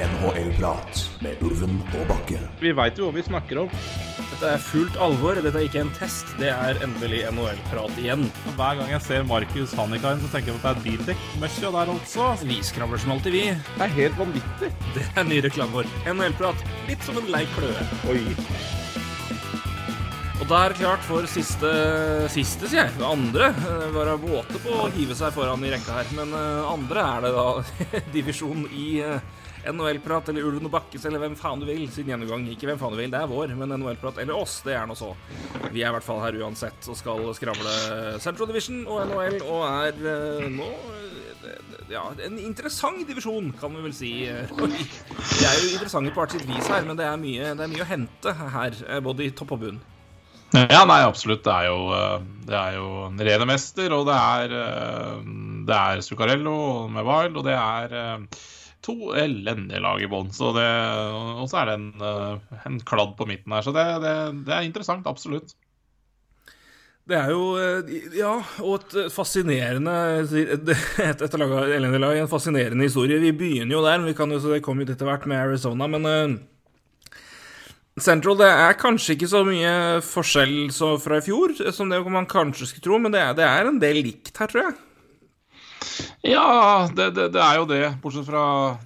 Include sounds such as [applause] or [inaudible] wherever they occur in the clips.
NHL-prat med Ulven og Bakke. Vi veit jo hva vi snakker om. Dette er fullt alvor. Dette er ikke en test. Det er endelig NHL-prat igjen. Hver gang jeg ser Markus Hannikainen, så tenker jeg at det er bildekk-møkkja der altså. Vi skravler som alltid, vi. Det er helt vanvittig. Det er ny reklame vår. NHL-prat. Litt som en lei kløe. Oi. Og da er det klart for siste Siste, sier jeg. Det andre. eh, Være våte på å hive seg foran i rekka her. Men eh, andre er det da [laughs] divisjon i eh, NHL-prat eller Ulven og Bakkes eller hvem faen du vil sin gjennomgang. Ikke hvem faen du vil, det er vår, men NHL-prat eller oss, det er nå så. Vi er i hvert fall her uansett og skal skravle Central Division og NHL og er eh, nå eh, ja, en interessant divisjon, kan vi vel si. [laughs] De er jo interessante på hvert sitt vis her, men det er mye, det er mye å hente her, eh, både i topp og bunn. Ja, nei, absolutt. Det er jo, det er jo en rene mester, og det er, det er Zuccarello med Wild, og det er to elendige lag i bånn. Og så er det en, eh, en kladd på midten her. Så det, det, det er interessant, absolutt. Det er jo eh, Ja, og et fascinerende Et, et lag en fascinerende historie. Vi begynner jo der, men vi kan jo, så det kommer jo etter hvert med Arizona. Men eh, Central det er kanskje ikke så mye forskjell fra i fjor som det man kanskje skulle tro, men det er, det er en del likt her, tror jeg. Ja, det, det, det er jo det. Bortsett fra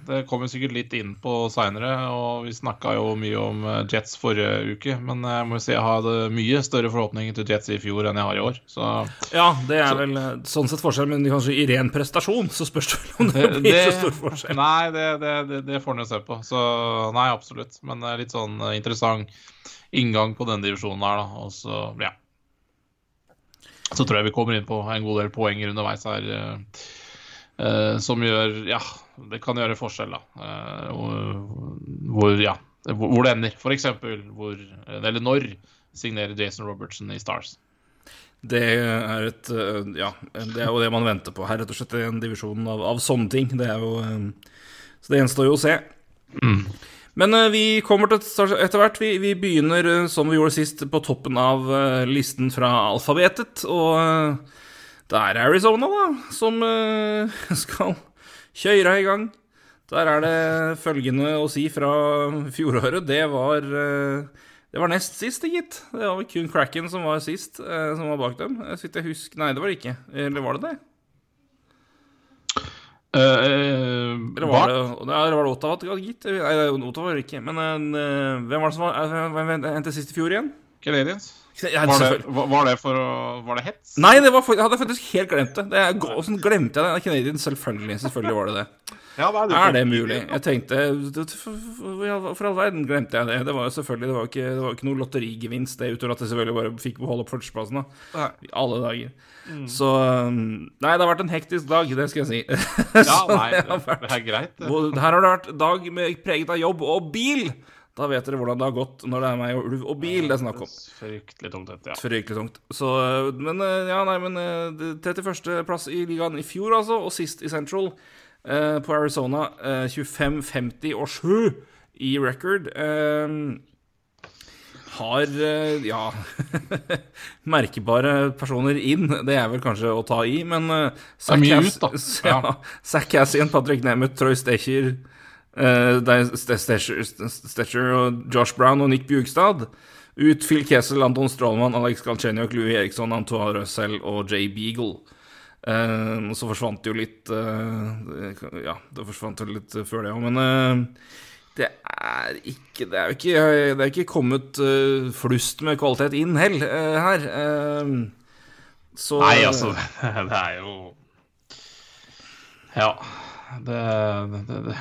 Det kommer sikkert litt inn på seinere. Og vi snakka jo mye om eh, Jets forrige uke. Men jeg må jo si jeg hadde mye større forhåpninger til Jets i fjor enn jeg har i år. Så Ja, det er vel eh, sånn sett forskjell, men kanskje i ren prestasjon så spørs det om det, det, blir så stor forskjell. Nei, det, det, får en jo se på. Så nei, absolutt. Men det er litt sånn eh, interessant inngang på denne divisjonen her, da. Og så, ja. Så tror jeg vi kommer inn på en god del poenger underveis her. eh, eh, som gjør Ja, det kan gjøre forskjell, da. Eh, hvor, ja, hvor, det ender. Eksempel hvor Eller når signerer Jason Robertson i Stars. Det er et øh, Ja, det er jo det man venter på her, rett og slett. En divisjon av, av sånne ting. Det er jo Så det gjenstår jo å se. Men øh, vi kommer til etter hvert. Vi, vi begynner øh, som vi gjorde sist, på toppen av øh, listen fra alfabetet. Og det er Arizona, da, som [laughs] skal kjøre i gang. Der er det følgende å si fra fjoråret. Det var det var nest sist, gitt. Det var kun Cracken som var sist, eh, som var bak dem. Jeg husker Nei, det var det ikke. Eller var det det? Eh, Eller var det, eller var det Ottawa, gitt? Nei, Ottawa var det ikke. Men uh, hvem var det som var eh, Hvem endte sist i fjor igjen? Canadiens? Ja, Var det, var det for Var det hets? Nei, det var, jeg hadde faktisk helt glemt det. det Åssen glemte jeg det? Canadiens, selvfølgelig. Selvfølgelig var det det. Ja, hva Er det mulig? Jeg tenkte For all verden glemte jeg det. Det var jo selvfølgelig Det var ikke, det var ikke noe lotterigevinst, det, utover at jeg selvfølgelig bare fikk beholde førsteplassen. da. I alle dager. Så um, Nei, det har vært en hektisk dag, det skal jeg si. Ja, [laughs] nei, det det, vært- det er greit. Her har det vært dag med preget av jobb og bil. Da vet dere hvordan det har gått når det er meg og ulv og bil det er snakk om. Fryktelig tungt, ja. Fryktelig tungt. Så, øh, men øh, ja, nei, men øh, 31. plass i ligaen i fjor, altså, og sist i Central på Arizona. øh, 25, 50 og 7 i record. Ehm, har ja [laughs] merkbare personer inn. Det er vel kanskje å ta i, men. Zack Cassian, [laughs] Patrick Nemeth, Troy Stecher, Stetcher og Josh Brown og Nick Bjugstad. Ut Phil Kessel, Anton Strålmann, Alex Galchenyuk, Louis Eriksson, Antoine Russell og Jay Beagle. Eh, og så forsvant det jo litt eh, Ja, det forsvant jo litt før det òg, men eh, det er ikke Det er jo ikke, det er ikke kommet flust med kvalitet inn hell her. Så Nei, altså, [laughs] det er jo Ja. Det, det, det.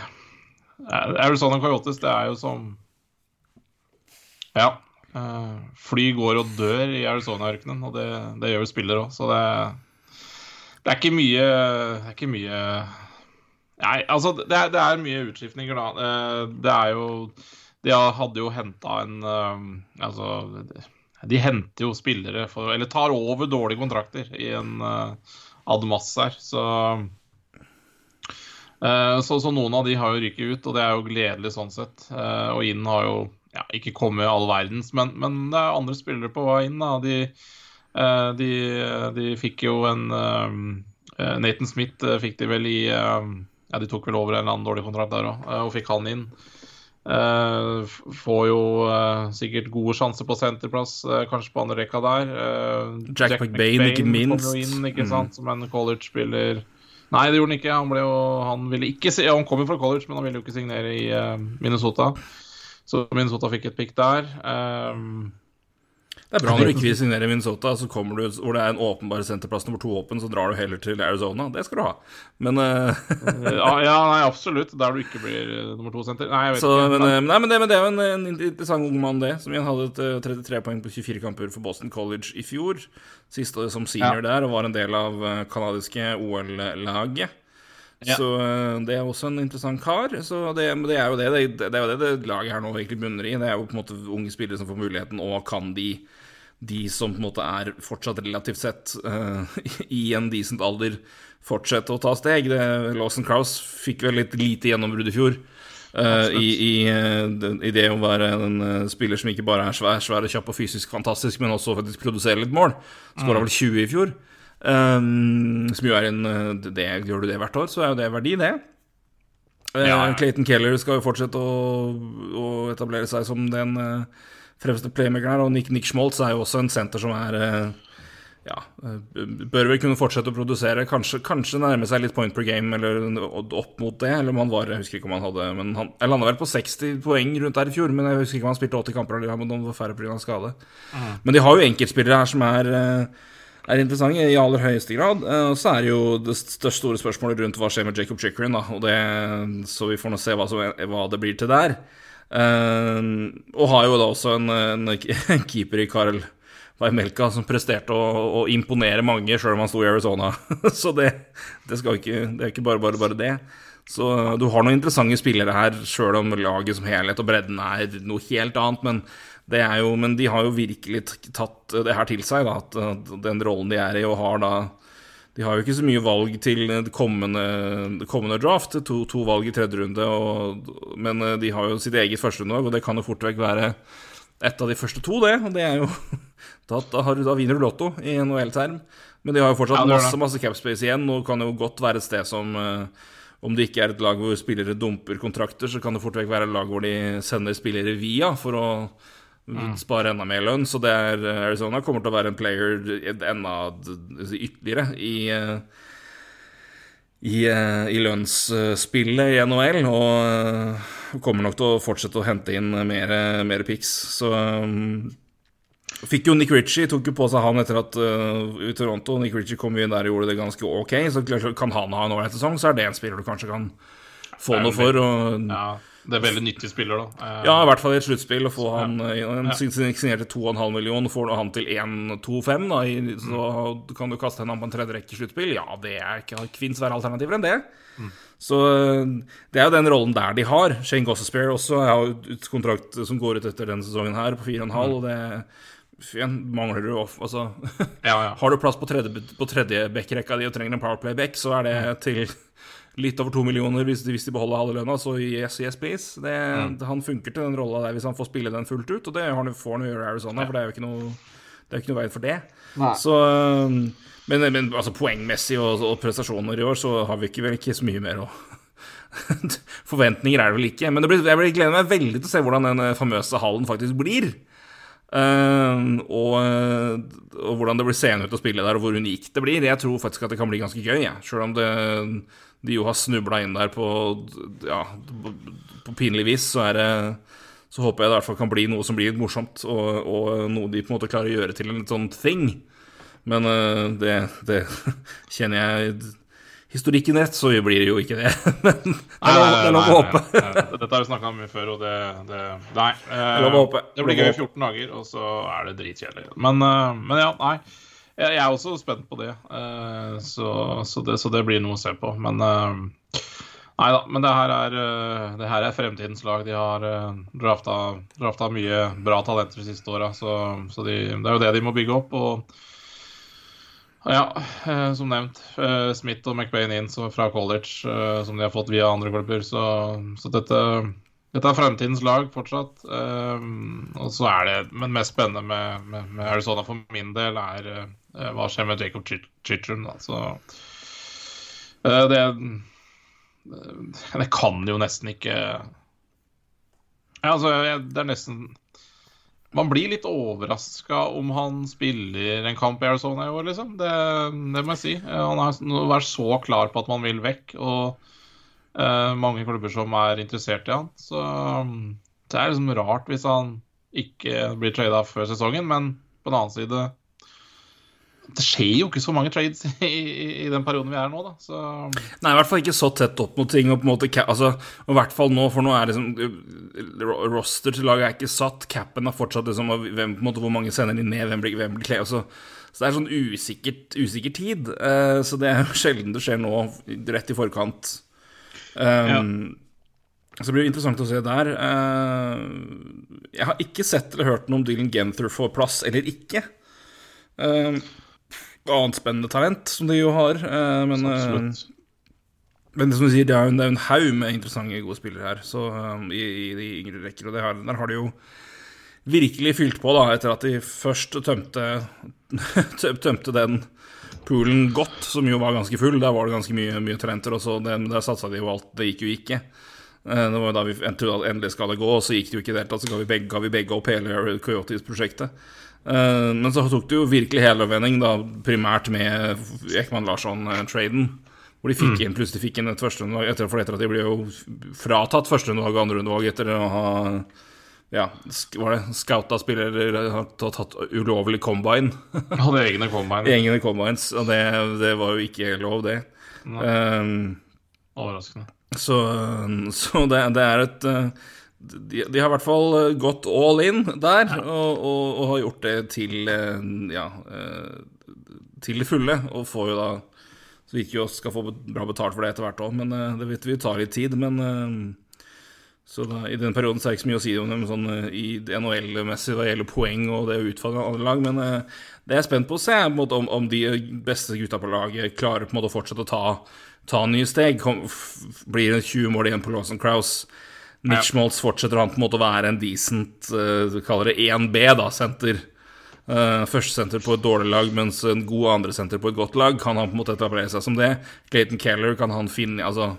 Arizona Coyotes, det er jo som Ja. Fly går og dør i Arizona-ørkenen, og det, det gjør jo spillere òg, så det, det er ikke mye Det er ikke mye Nei, altså, det er, det er mye utskiftninger, da. Eh, Det er jo De hadde jo henta en eh, Altså de henter jo spillere for Eller tar over dårlige kontrakter i en uh, her, så så, så noen av de har jo ryket ut, og det er jo gledelig sånn sett. Og inn har jo ja, ikke kommet all verdens, men, men det er andre spillere på vei inn. da. De, de, de fikk jo en eh, Nathan Smith eh, fikk de vel i, eh, Ja, de tok vel over en eller annen dårlig kontrakt der òg, og fikk han inn. Uh, får jo uh, sikkert gode sjanser på senterplass, uh, kanskje på andre rekka der. Jack, Jack McBain, ikke minst. Kom jo inn, ikke mm. sant, som en college-spiller. Nei, det gjorde han ikke. Han, ble jo, han, ville ikke, han kom jo fra college, men han ville jo ikke signere i Minnesota. Så Minnesota fikk et pick der. Um, det er bra når du ikke vil signere Minnesota, så kommer du hvor det er en åpenbar senterplass nummer to åpen, så drar du heller til Arizona. Det skal du ha. Men uh... ja, ja, nei, absolutt. Der du ikke blir eh, nummer to senter. Nei, jeg vet så, ikke. Men, uh, nei, men, det, men det er jo en, en, interessant ung mann, det. Som igjen hadde et, uh, 33 poeng på 24 kamper for Boston College i fjor. Siste som senior ja. der, og var en del av kanadiske OL-laget. Ja. Så det er også en interessant kar. Så det, det, er jo det, det, det, er jo det, det laget her nå egentlig bunner i. Det er jo på en måte unge spillere som får muligheten, og kan de de som på en måte er fortsatt relativt sett uh, [laughs] i en decent alder, fortsette å ta steg. Det, Lawson Crouse fikk vel litt lite gjennombrudd i fjor. Uh, i, i, uh, i, det å være en uh, spiller som ikke bare er svær, svær og kjapp og fysisk fantastisk, men også faktisk produserer litt mål. Skåra mm. vel 20 i fjor. Um, som jo er en det, Gjør du det hvert år, så er jo det verdi, det. Ja, ja. Clayton Keller skal jo fortsette å, å etablere seg som den fremste playmakeren her. Og Nick, Nick Schmoltz er jo også en senter som er eh, ja, eh, bør vel kunne fortsette å produsere. Kanskje, kanskje nærme seg litt point per game, eller opp mot det. Eller om han var Jeg husker ikke om han hadde Men han landa vel på 60 poeng rundt der i fjor. Men jeg husker ikke om han spilte 80 kamper eller om det var færre pga. skade. Mm. Men de har jo enkeltspillere her som er eh, er interessante i aller høyeste grad. Og så er det jo det største store spørsmålet rundt hva skjer med Jacob Chickering. Da. Og det, så vi får nå se hva, som, hva det blir til der. Uh, og har jo da også en, en, [laughs] keeper i Karl Vaimelka som presterte å, å imponere mange, sjøl om han sto i Arizona. [laughs] så det, det, ikke, det, er ikke bare, bare, bare det. Så du har noen interessante spillere her, sjøl om laget som helhet og bredden er noe helt annet. Men, jo, men de har jo virkelig tatt det her til seg, da, at den rollen de er i, og har da de har jo ikke så mye valg til kommende, kommende draft. To, to, valg i tredje runde, og, men eh, de har jo sitt eget førsterundelag, og det kan jo fort vekk være et av de første to, det. Og det er jo [laughs] Da, da, vinner du Lotto i NHL-term. Men de har jo fortsatt ja, masse, masse capspace igjen, og kan jo godt være et sted som uh, Om det ikke er et lag hvor spillere dumper kontrakter, så kan det fort vekk være et lag hvor de sender spillere via for å Mm. Spare enda mer lønn. Så det er, Arizona kommer til å være en player enda ytterligere i, eh, i, eh, i lønnsspillet i NHL. Og kommer nok til å fortsette å hente inn mer, mer picks. Så um, Fikk jo Nick Ritchie, tok jo på seg han etter at uh, Toronto. Nick Ritchie kom inn der og gjorde det ganske ok. Så kan han ha en ålreit sesong, så er det en spiller du kanskje kan få noe for. Og, ja. Det er veldig nyttig spiller, da. Eh, ja, i hvert fall i et sluttspill. Å få han Han signerte 2,5 millioner, får han til 1,25, da, så kan du kaste henne på en tredje rekke sluttspill. Ja, det er ikke kvinns verre alternativer enn det. Mm. Så det er jo den rollen der de har. Shane Gossespear også har jo et kontrakt som går ut etter denne sesongen her, på 4,5, mm. og det mangler du off Altså, ja, ja. [laughs] har du plass på tredje, på tredje backrekka di og trenger en Powerplay-back, så er det mm. til litt over to millioner hvis de, hvis de beholder halve lønna, så yes, yes, please. Det, mm. Han funker til den rolla der hvis han får spille den fullt ut, og det får han jo gjøre i Arizona, for det er jo ikke noe, det er ikke noe vei for det. Så men, men altså, poengmessig og, og, prestasjoner i år, så har vi ikke, vel ikke så mye mer å [laughs] Forventninger er det vel ikke. Men det blir, jeg gleder meg veldig til å se hvordan den eh, famøse hallen faktisk blir. Uh, og, og, hvordan det blir seende ut å spille der, og hvor unikt det blir. Jeg tror faktisk at det kan bli ganske gøy, ja. sjøl om det de jo har snubla inn der på, ja, på pinlig vis, så er det så håper jeg det i hvert fall kan bli noe som blir morsomt, og, og noe de på en måte klarer å gjøre til en litt sånn thing. Men uh, det, det, [laughs] kjenner jeg historikken rett, så blir det jo ikke det. [laughs] Men det er lov å håpe. Dette har vi snakka om mye før, og det, det Nei. Uh, det blir gøy i 14 dager, og så er det dritkjedelig. Men, uh, men ja, nei. Jeg er også spent på det. Eh, så, så, det, så det, blir noe å se på. Men eh, Nei da, men det her, er, eh, det her er fremtidens lag. De har drafta, drafta mye bra talenter de siste åra, så, så de, det er jo det de må bygge opp. Og ja, som nevnt, Smith og McBain inn fra college, som de har fått via andre klubber. Så, så dette dette er fremtidens lag fortsatt. Og så er det, Men mest spennende med, med, med Arizona for min del er hva skjer med Jacob Chichum. Så uh, det, Det kan jo nesten ikke Ja, altså, det er nesten Man blir litt overraska om han spiller en kamp i Arizona i år, liksom. Det, det må jeg si. Han har vært så klar på at man vil vekk, og uh, mange klubber som er interessert i han. Så det er liksom rart hvis han ikke blir trada før sesongen, men på den annen side det skjer jo ikke så mange trades i, [laughs] i, i den perioden vi er nå, da. Så... Nei, i hvert fall ikke så tett opp mot ting. Og på en måte, altså, I hvert fall nå, for nå er liksom Roster til laget er ikke satt. Capen er fortsatt liksom hvem, måte, Hvor mange sender de ned, hvem blir, hvem blir altså, Så det er sånn usikkert, usikker tid. Uh, så det er jo [laughs] sjelden det skjer nå, rett i forkant. Um, ja. Så det blir interessant å se der. Uh, jeg har ikke sett eller hørt noe om Dylan Genther får plass eller ikke. Uh, annet spennende talent, som de jo har. Uh, men, uh, men det som du sier, det er jo en, en haug med interessante, gode spillere her så, um, i, i, de yngre rekker. Og har, der har de jo virkelig fylt på, da, etter at de først tømte, [laughs] tømte den poolen godt, som jo var ganske full. Der var det ganske mye, mye talenter, og så der satsa de jo alt. Det gikk jo ikke. Det var da vi endelig skal det gå, og så gikk det jo ikke i det hele tatt. Så ga vi begge, ga vi begge opp hele Coyotes-prosjektet. Uh, men så tok det jo virkelig helomvending, da, primært med Ekman Larsson-traden. Hvor de fikk mm. inn plutselig fikk inn et førsterundevalg etter, etter at de ble jo fratatt førsterundevalg og andrerundevalg etter å ha ja, var det scouta spillere har tatt ulovlig combine. [laughs] Hadde egne combine. [laughs] egne combines, og det, det, var jo ikke lov, det. Um, Overraskende. Så, så det, det, er et de, de, har i hvert fall eh, gått all in der, og, og, og har gjort det til eh, ja, eh, til det fulle. Og får jo da Så ikke jo skal få bra betalt for det etter hvert òg, men det vet vi tar litt tid. Men så da, i den perioden så er det ikke så mye å si om dem sånn i NHL-messig hva gjelder poeng og det utfallet av andre lag, men det er jeg spent på å se, måte, om, om de beste gutta på laget klarer på en måte å fortsette å ta, ta nye steg. Kom, blir det 20 mål igjen på Lawson Crowes? Mitch Maltz fortsetter han på en måte å være en decent uh, kaller det 1B, da, senter. Uh, Førstesenter på et dårlig lag, mens en god andresenter på et godt lag. Kan han på en måte etablere seg som det? Clayton Keller kan han finne Altså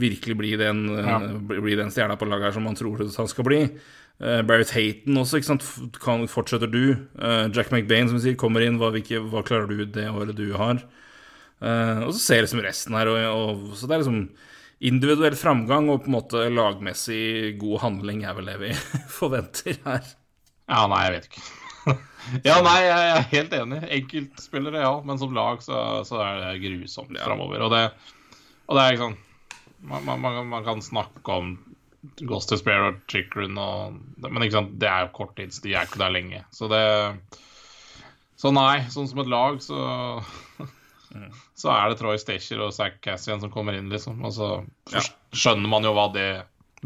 virkelig bli den, ja. uh, bli den stjerna på laget her som man tror han skal bli. Uh, Barrett Hayton også, ikke sant. Kan, fortsetter du? Uh, Jack McBain, som vi sier, kommer inn. Hva, hvilke, hva klarer du det året du har? Uh, og så ser liksom resten her, og, og, så det er liksom individuell framgang og på en måte lagmessig god handling er vel det vi [laughs] forventer her. Ja, nei, jeg vet ikke. [laughs] ja, nei, jeg er helt enig. Enkeltspillere, ja. Men som lag så, så er det grusomt ja. framover. Og det, og det er ikke sånn man, man, man, kan snakke om Ghost of Spare og Chickren og Men ikke sant, det er jo korttids, de er ikke der lenge. Så det Så nei, sånn som et lag, så [laughs] så er det Troy Stacher og Zack Cassian som kommer inn, liksom. Og så ja. skjønner man jo hva det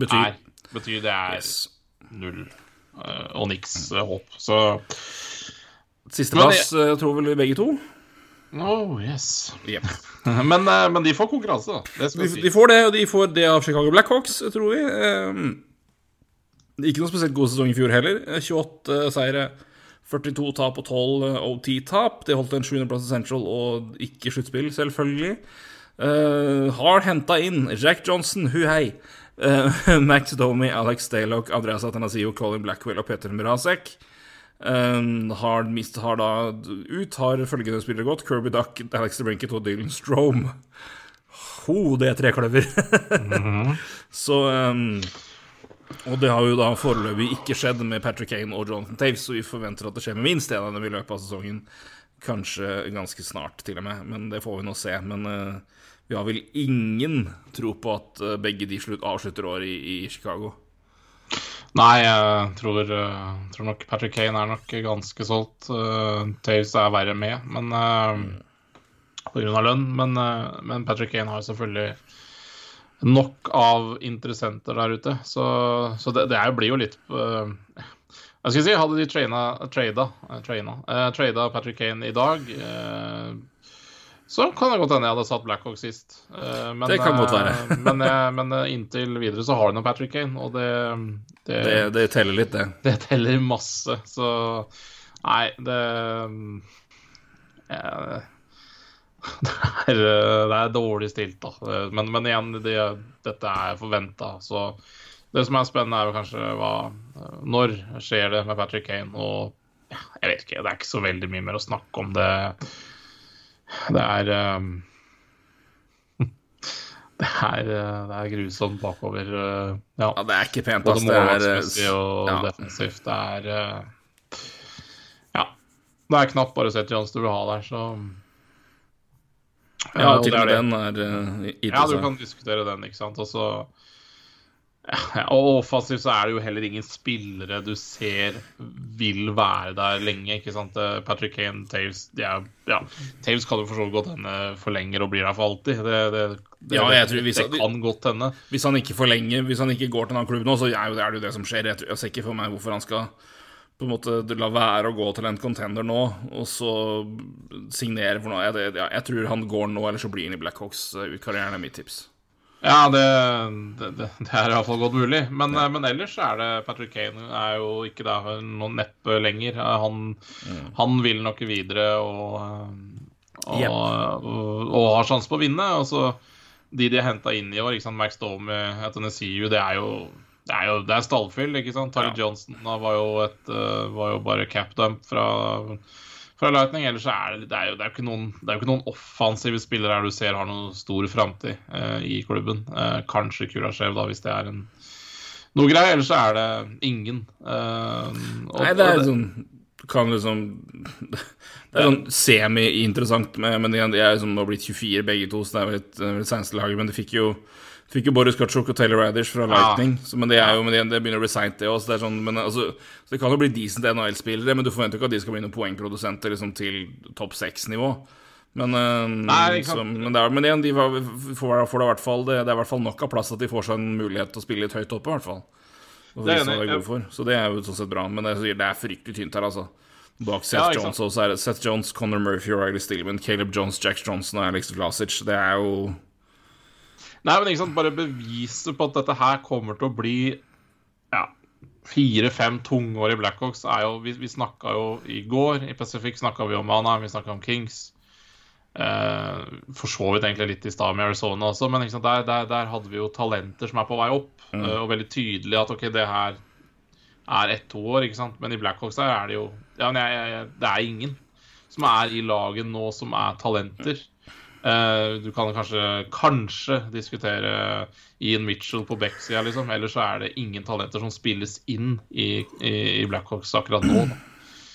betyr. er. Betyr det er yes. null uh, og niks uh, håp. Så Sisteplass det... tror vel vi begge to. Oh, yes. Yep. [laughs] men, men, de får konkurranse, da. De, si. de, får det, og de får det av Chicago Blackhawks, tror vi. Um, ikke noe spesielt god sesong i fjor heller. 28 seire. 42 tap og 12 eh, OT-tap. Det holdt en 700-plass i Central og ikke sluttspill, selvfølgelig. Uh, har henta inn Jack Johnson, hu hei. Uh, [laughs] Max Domi, Alex Staylock, Andreas Atanasio, Colin Blackwell og Peter Murasek. Um, har, mist, har da ut har følgende spillere gått. Kirby Duck, Alex DeBrinket og Dylan Strome. Ho, det er trekløver. [laughs] mm -hmm. Så um, og det har jo da foreløpig ikke skjedd med Patrick Kane og Jonathan Taves, så vi forventer at det skjer med minst en av dem i løpet av sesongen. Kanskje ganske snart, til og med, men det får vi nå se. Men uh, vi har vel ingen tro på at uh, begge de slutt, avslutter året i, i, Chicago. Nei, jeg tror, uh, tror, nok Patrick Kane er nok ganske solgt. Taves er verre med, men grunn av lønn. Men, men Patrick Kane har selvfølgelig nok av interessenter der ute. Så, så det, det blir jo litt uh, Jeg skal si, hadde de trada, uh, uh, Patrick Kane i dag uh, så kan det godt hende jeg hadde satt Blackhawk sist. Men, det kan godt være. men, men, inntil videre så har du nå Patrick Kane, og det det, det det, teller litt, det. Det teller masse, så Nei, det [laughs] det, er, det er dårlig stilt, da. Men, men igjen, det, dette er forventa. Så det som er spennende, er jo kanskje hva Når skjer det med Patrick Kane? Og ja, jeg vet ikke, det er ikke så veldig mye mer å snakke om det. Det er um, [laughs] det er, det er grusomt bakover. Ja. ja, det er ikke pent. Det er og ja. defensivt. Det er Ja. Det er knapt bare sett Johns du vil ha der, så Ja, til og med den er uh, Ja, du kan diskutere den, ikke sant. Og så ja, og offensivt så er det jo heller ingen spillere du ser vil være der lenge. ikke sant? Eh, Patrick Kane, Taves ja, ja. Taves kan jo for så vidt godt hende forlenger og blir der for alltid. Det, det, det, ja, jeg tror hvis, det kan godt hende. Hvis han ikke forlenger, hvis han ikke går til en annen klubb nå, så er, jo, er det jo det som skjer. Jeg, tror, jeg ser ikke for meg hvorfor han skal på en måte la være å gå til en contender nå, og så signere for noe. Jeg, jeg tror han går nå, eller så blir han i Blackhawks ut karrieren, er mitt tips. Ja, det, det, det, det er iallfall godt mulig. Men, ja. men, ellers er det Patrick Kane er jo ikke der noen neppe lenger. Han, mm. han vil nok videre og, og, yep. og, og har sjanse på å vinne. Altså, de de har henta inn i år, ikke sant? Max Domi, Etanesiu, det er jo det er jo det er stallfyll, ikke sant? Tari ja. Johnson var jo, et, uh, var jo bare capdump fra fra Lightning. Ellers er det, det, er jo, det, er jo ikke noen, det er jo ikke noen offensive spillere her du ser har noen stor framtid eh, i klubben. Eh, kanskje Kurasjev, da, hvis det er en noe greier. Ellers er det ingen. Eh, og, Nei, det er sånn kan liksom Det er sånn semi-interessant, men de er liksom nå blitt 24 begge to, så det er vel et, et seneste laget. Men de fikk jo Fikk jo Boris Katsjuk og Taylor Radish fra Lightning, ja. så, men det er jo, men det, det begynner å bli seint, det òg. Sånn, altså, så det kan jo bli decent NHL-spillere, men du forventer ikke at de skal bli noen poengprodusenter liksom, til topp seks-nivå. Men, uh, Nei, så, men, er, men igjen, de får, får det, hvert fall, det, det, er i hvert fall nok av plass at de får seg en mulighet til å spille litt høyt oppe, i hvert fall. Det er, det, er så det er jo sånn sett bra. Men det, det er fryktelig tynt her, altså. Bak Seth ja, Jones også er det Seth Jones, Conor Murphy, Riley Stillman, Caleb Jones, Jack Johnson og Alex Vlasic. Det er jo Nei, men ikke sant, bare beviset på at dette her kommer til å bli ja, fire-fem tungår i Blackhawks er jo Vi, vi snakka jo i går, i Pacific snakka vi om Mana, vi snakka om Kings. Eh, for så vidt egentlig litt i stad med Arizona også, men sant, der, der, der, hadde vi jo talenter som er på vei opp. Mm. Eh, og veldig tydelig at OK, det her er ett-to år, ikke sant. Men i Blackhawks der er det jo Ja, jeg, jeg, det er ingen som er i laget nå som er talenter. Uh, du kan kanskje, kanskje diskutere Ian Mitchell på backsida, liksom. Ellers så er det ingen talenter som spilles inn i, i, i Blackhawks akkurat nå. Da.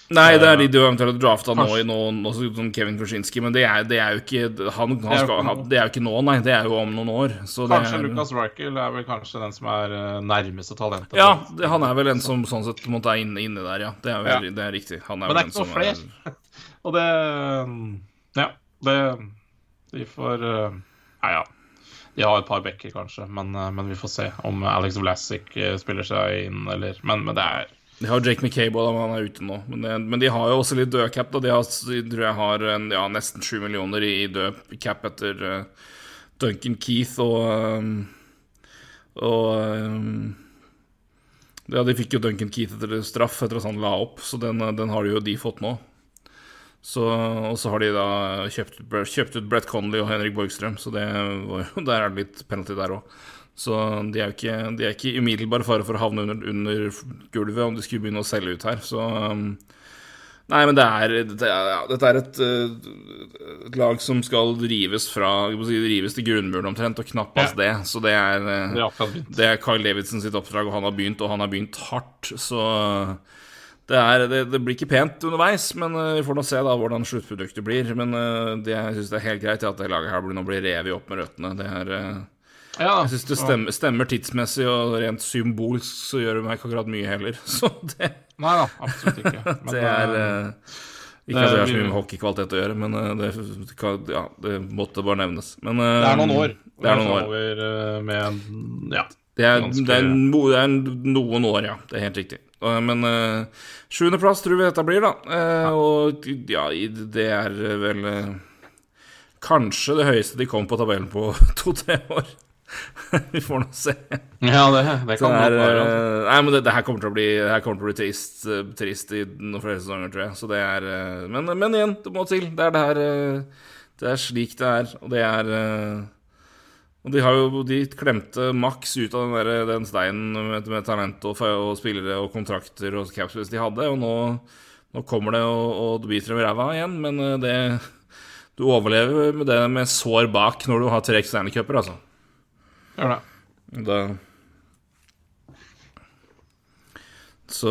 Nei, det er de du eventuelt har drafta nå i noen, som Kevin Korsinski, men det er, det er, jo ikke han, han skal, Det er jo ikke nå, nei. Det er jo om noen år. kanskje er, Lucas Rykel er vel kanskje den som er eh, nærmeste talentet. Ja, det, han er vel en som sånn sett måtte er inne, inne der, ja. Det er, vel, ja. det er riktig. Han men det er ikke noen flere. [laughs] Og det Ja. Det de får uh, Ja, ja. De har et par backer, kanskje, men, uh, men, vi får se om Alex Vlasic spiller seg inn, eller Men, men det er de har Jake McCabe, da, han er ute nå. Men, det, men, de har jo også litt død cap. Da. De, har, de tror jeg har en, ja, nesten sju millioner i død cap etter uh, Duncan Keith og um, Og um, Ja, de fikk jo Duncan Keith etter straff etter at han la opp, så den, den har jo de fått nå. Så, og så har de da kjøpt, kjøpt, ut Brett Connolly og Henrik Borgstrøm, så det var, [laughs] der er det litt penalty der òg. Så de er jo ikke, de er ikke umiddelbar fare for å havne under, under, gulvet om de skulle begynne å selge ut her. Så um, Nei, men det er, det er ja, Dette er et, et, lag som skal rives fra si, rives til grunnmuren omtrent, og knappast ja. det. Så det er, det er Carl Davidson sitt oppdrag, og han har begynt, og han har begynt hardt. Så det, er, det, det, blir ikke pent underveis, men uh, vi får nå se da hvordan sluttproduktet blir. Men uh, det, jeg syns det er helt greit at det laget her nå blir revet opp med røttene. Det er uh, ja, Jeg syns det stemmer, stemmer, tidsmessig, og rent symbolsk så gjør det meg ikke akkurat mye heller. [laughs] Så det Nei da, absolutt ikke. [laughs] Men, det er Ikke at det har så mye med hockeykvalitet å gjøre, men det, ja, det måtte bare nevnes. Men, det er noen år. Det er noen år. Med, ja, det er, er det er, noen år, ja. Det er helt riktig. Men uh, sjuendeplass tror vi dette blir, da. Uh, og ja, det er vel kanskje det høyeste de kom på tabellen på [laughs] to-tre år. [laughs] vi får nå se. Ja, det, det kan det er, være. Altså. Nei, men det, det, her kommer til å bli, til å bli trist, trist i noen flere sesonger, tror jeg. Så det er men, men, igjen, det må til. Det er det her Det er slik det er, og det er eh, Og de har jo De klemte maks ut av den, der, den steinen med, med talent og, og, spillere og kontrakter og capspace de hadde, og nå, nå kommer det og, og det biter dem i ræva igjen, men eh, det Du overlever med det med sår bak når du har tre eksterne cuper, altså. Gjør det. Da så,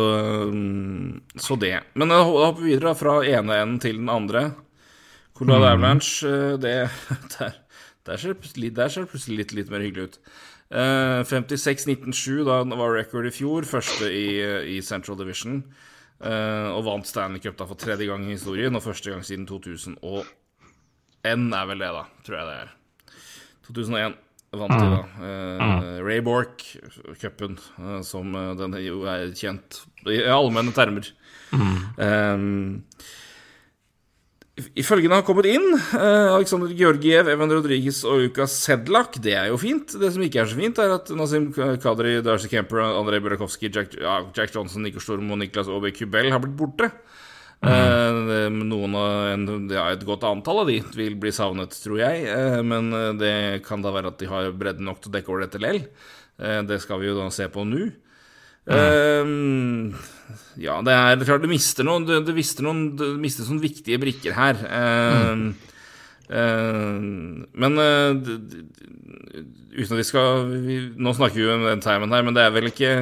mm, så det. Men da hopper vi videre fra ene enden til den andre. Colorado mm. Avalanche, eh, det [laughs] der, der, ser det plutselig litt, litt, mer hyggelig ut. Uh, 56-19-7, da var record i fjor. Første i, i Central Division. Uh, og vant Stanley Cup da for tredje gang i historien, og første gang siden 2001 er vel det, da. Tror jeg det er. 2001 vant de, da. Uh, Ray Bork-cupen, som den jo er kjent i allmenne termer. Um, Ifølge har kommet inn Aleksandr Georgiev, Evan Rodriguez og Lukas Sedlak. Det er jo fint. Det som ikke er så fint, er at Nazim Kadri, Darcy Kemper, Andrej Burakovsky, Jack, ja, Jack Johnson, Nico Storm og Niklas Aabye Kubel har blitt borte. Mm. Noen av, ja, Et godt antall av de vil bli savnet, tror jeg. Eh, men eh, det kan da være at de har bredde nok til å dekke over dette lell. Det skal vi jo da se på nå. Mm. ja, det er klart du mister noen Du, du mister noen du mister sånne viktige brikker her. Mm. men uten at vi skal vi, Nå snakker vi om den timen her, men det er vel ikke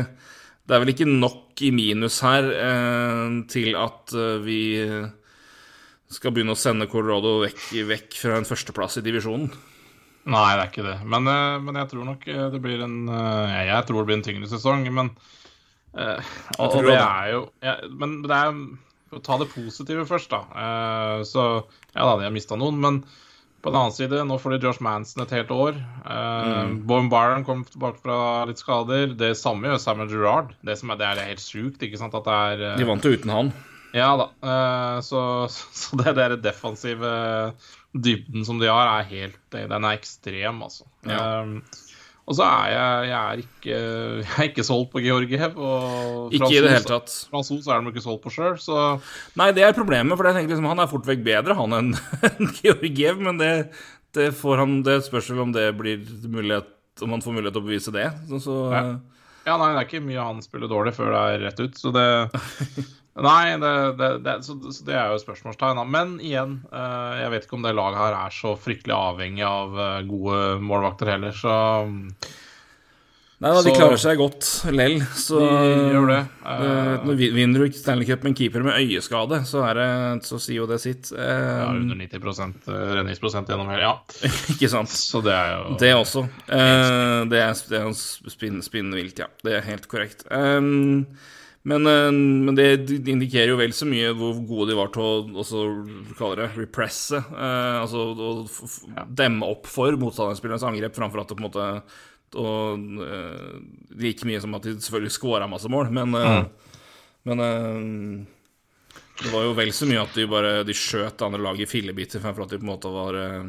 det er vel ikke nok i minus her uh, til at eh, vi skal begynne å sende Colorado vekk, vekk fra en førsteplass i divisjonen. Nei, det er ikke det. Men, eh, men, jeg tror nok det blir en Jeg tror det blir en tyngre sesong, men eh, og, og, det er jo ja, Men det er For å ta det positive først, da. så ja da, de har mista noen, men på den annen side, nå får de Josh Manson et helt år. Uh, mm. Bowen Byron kom tilbake fra litt skader. Det samme gjør Samuel Gerrard. Det, som er, det er helt sjukt, ikke sant, at det er uh, De vant jo uten han. Ja da. Uh, så, [laughs] så, det der defensive dybden som de har, er helt Den er ekstrem, altså. Ja. Og så er jeg, jeg, er ikke, jeg er ikke solgt på Georgiev. Og ikke i det hele tatt. Fransos er de ikke solgt på sjøl, så Nei, det er problemet, for jeg tenker liksom, han er fort vekk bedre, han, enn [laughs] Georgiev. Men det, det, får han, det spørs om det blir mulighet Om han får mulighet til å bevise det. Så, så ja. ja. nei, det er ikke mye han spiller dårlig før det er rett ut, så det [laughs] Nei, det, det, det, så, så det, er jo spørsmålstegn. Men igjen, uh, jeg vet ikke om det laget her er så fryktelig avhengig av uh, gode målvakter heller, så Nei da, de klarer seg godt lell. Så de gjør det. Uh, vinner du ikke Stanley Cup med en keeper med øyeskade, så, er det, så sier jo det sitt. ja, under 90% redningsprosent gjennom hele Ja. [laughs] ikke sant. Så det er jo Det også. det er, det er spinn, spinnvilt, ja. Det er helt korrekt. Um, men, eh, men, det indikerer jo vel så mye hvor gode de var til å også, kaller det represse. Eh, altså å demme opp for motstanderspillernes angrep, framfor at det på en måte og, eh, Like mye som at de selvfølgelig scora masse mål, men, mm. men eh, det var jo vel så mye at de bare de skjøt andre laget i fillebiter, fremfor at de på en måte var eh,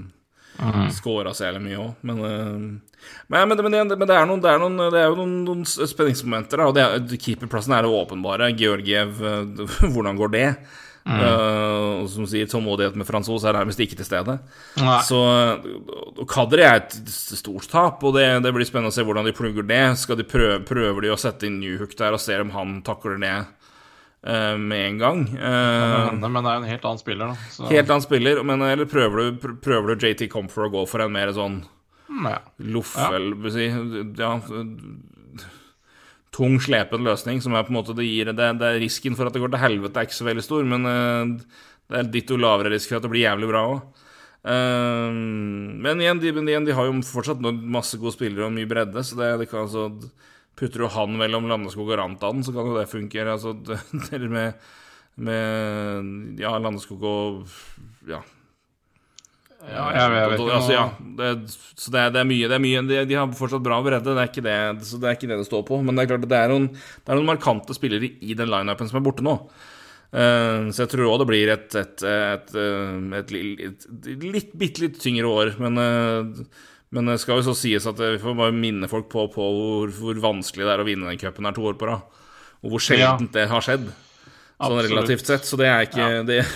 Mm. Skåra så jævlig mye òg, men, uh, men, men, men, det, er noen, det, er noen, det er jo noen, noen spenningsmomenter. Da, og Keeperplassen er det åpenbare. Georgiev, uh, [laughs] hvordan går det? Mm. Uh, som sier tålmodighet med fransos er nærmest ikke til stede. Nei. Så Kadri er et stort tap, og det, det, blir spennende å se hvordan de plugger det. Skal de prøve, prøver de å sette inn Newhook der og se om han takler det uh, med en gang. Uh, men, det er jo en helt annen spiller, da. Så. Helt annen spiller, men eller prøver du, prøver du JT Comfort å gå for en mer sånn mm, ja. loffel ja. Si, ja, tung, slepen løsning, som er på en måte det gir det, det, er Risken for at det går til helvete, er ikke så veldig stor, men uh, det er ditto lavere risk for at det blir jævlig bra òg. Men igjen de, de, de, har jo fortsatt masse gode spillere og mye bredde, så det, det kan altså Putter du han mellom Landeskog og Rantanen, så kan jo det funke. Altså, [laughs] dere med, med Ja, Landeskog og Ja. Ja, jeg, jeg vet altså, ja, det, Så det er, det er, mye, det er mye de, de, har fortsatt bra bredde, det er ikke det, så det er ikke det det står på. Men det er klart det er noen, det er noen markante spillere i den lineupen som er borte nå. Uh, så jeg tror òg det blir et, et, et, et, litt, bitte litt tyngre år. Men uh, men det skal jo så sies at vi får bare minne folk på, på hvor, hvor, vanskelig det er å vinne den cupen her to år på rad. Og hvor sjeldent ja. det har skjedd, sånn relativt sett. Så det er ikke ja. det, [laughs]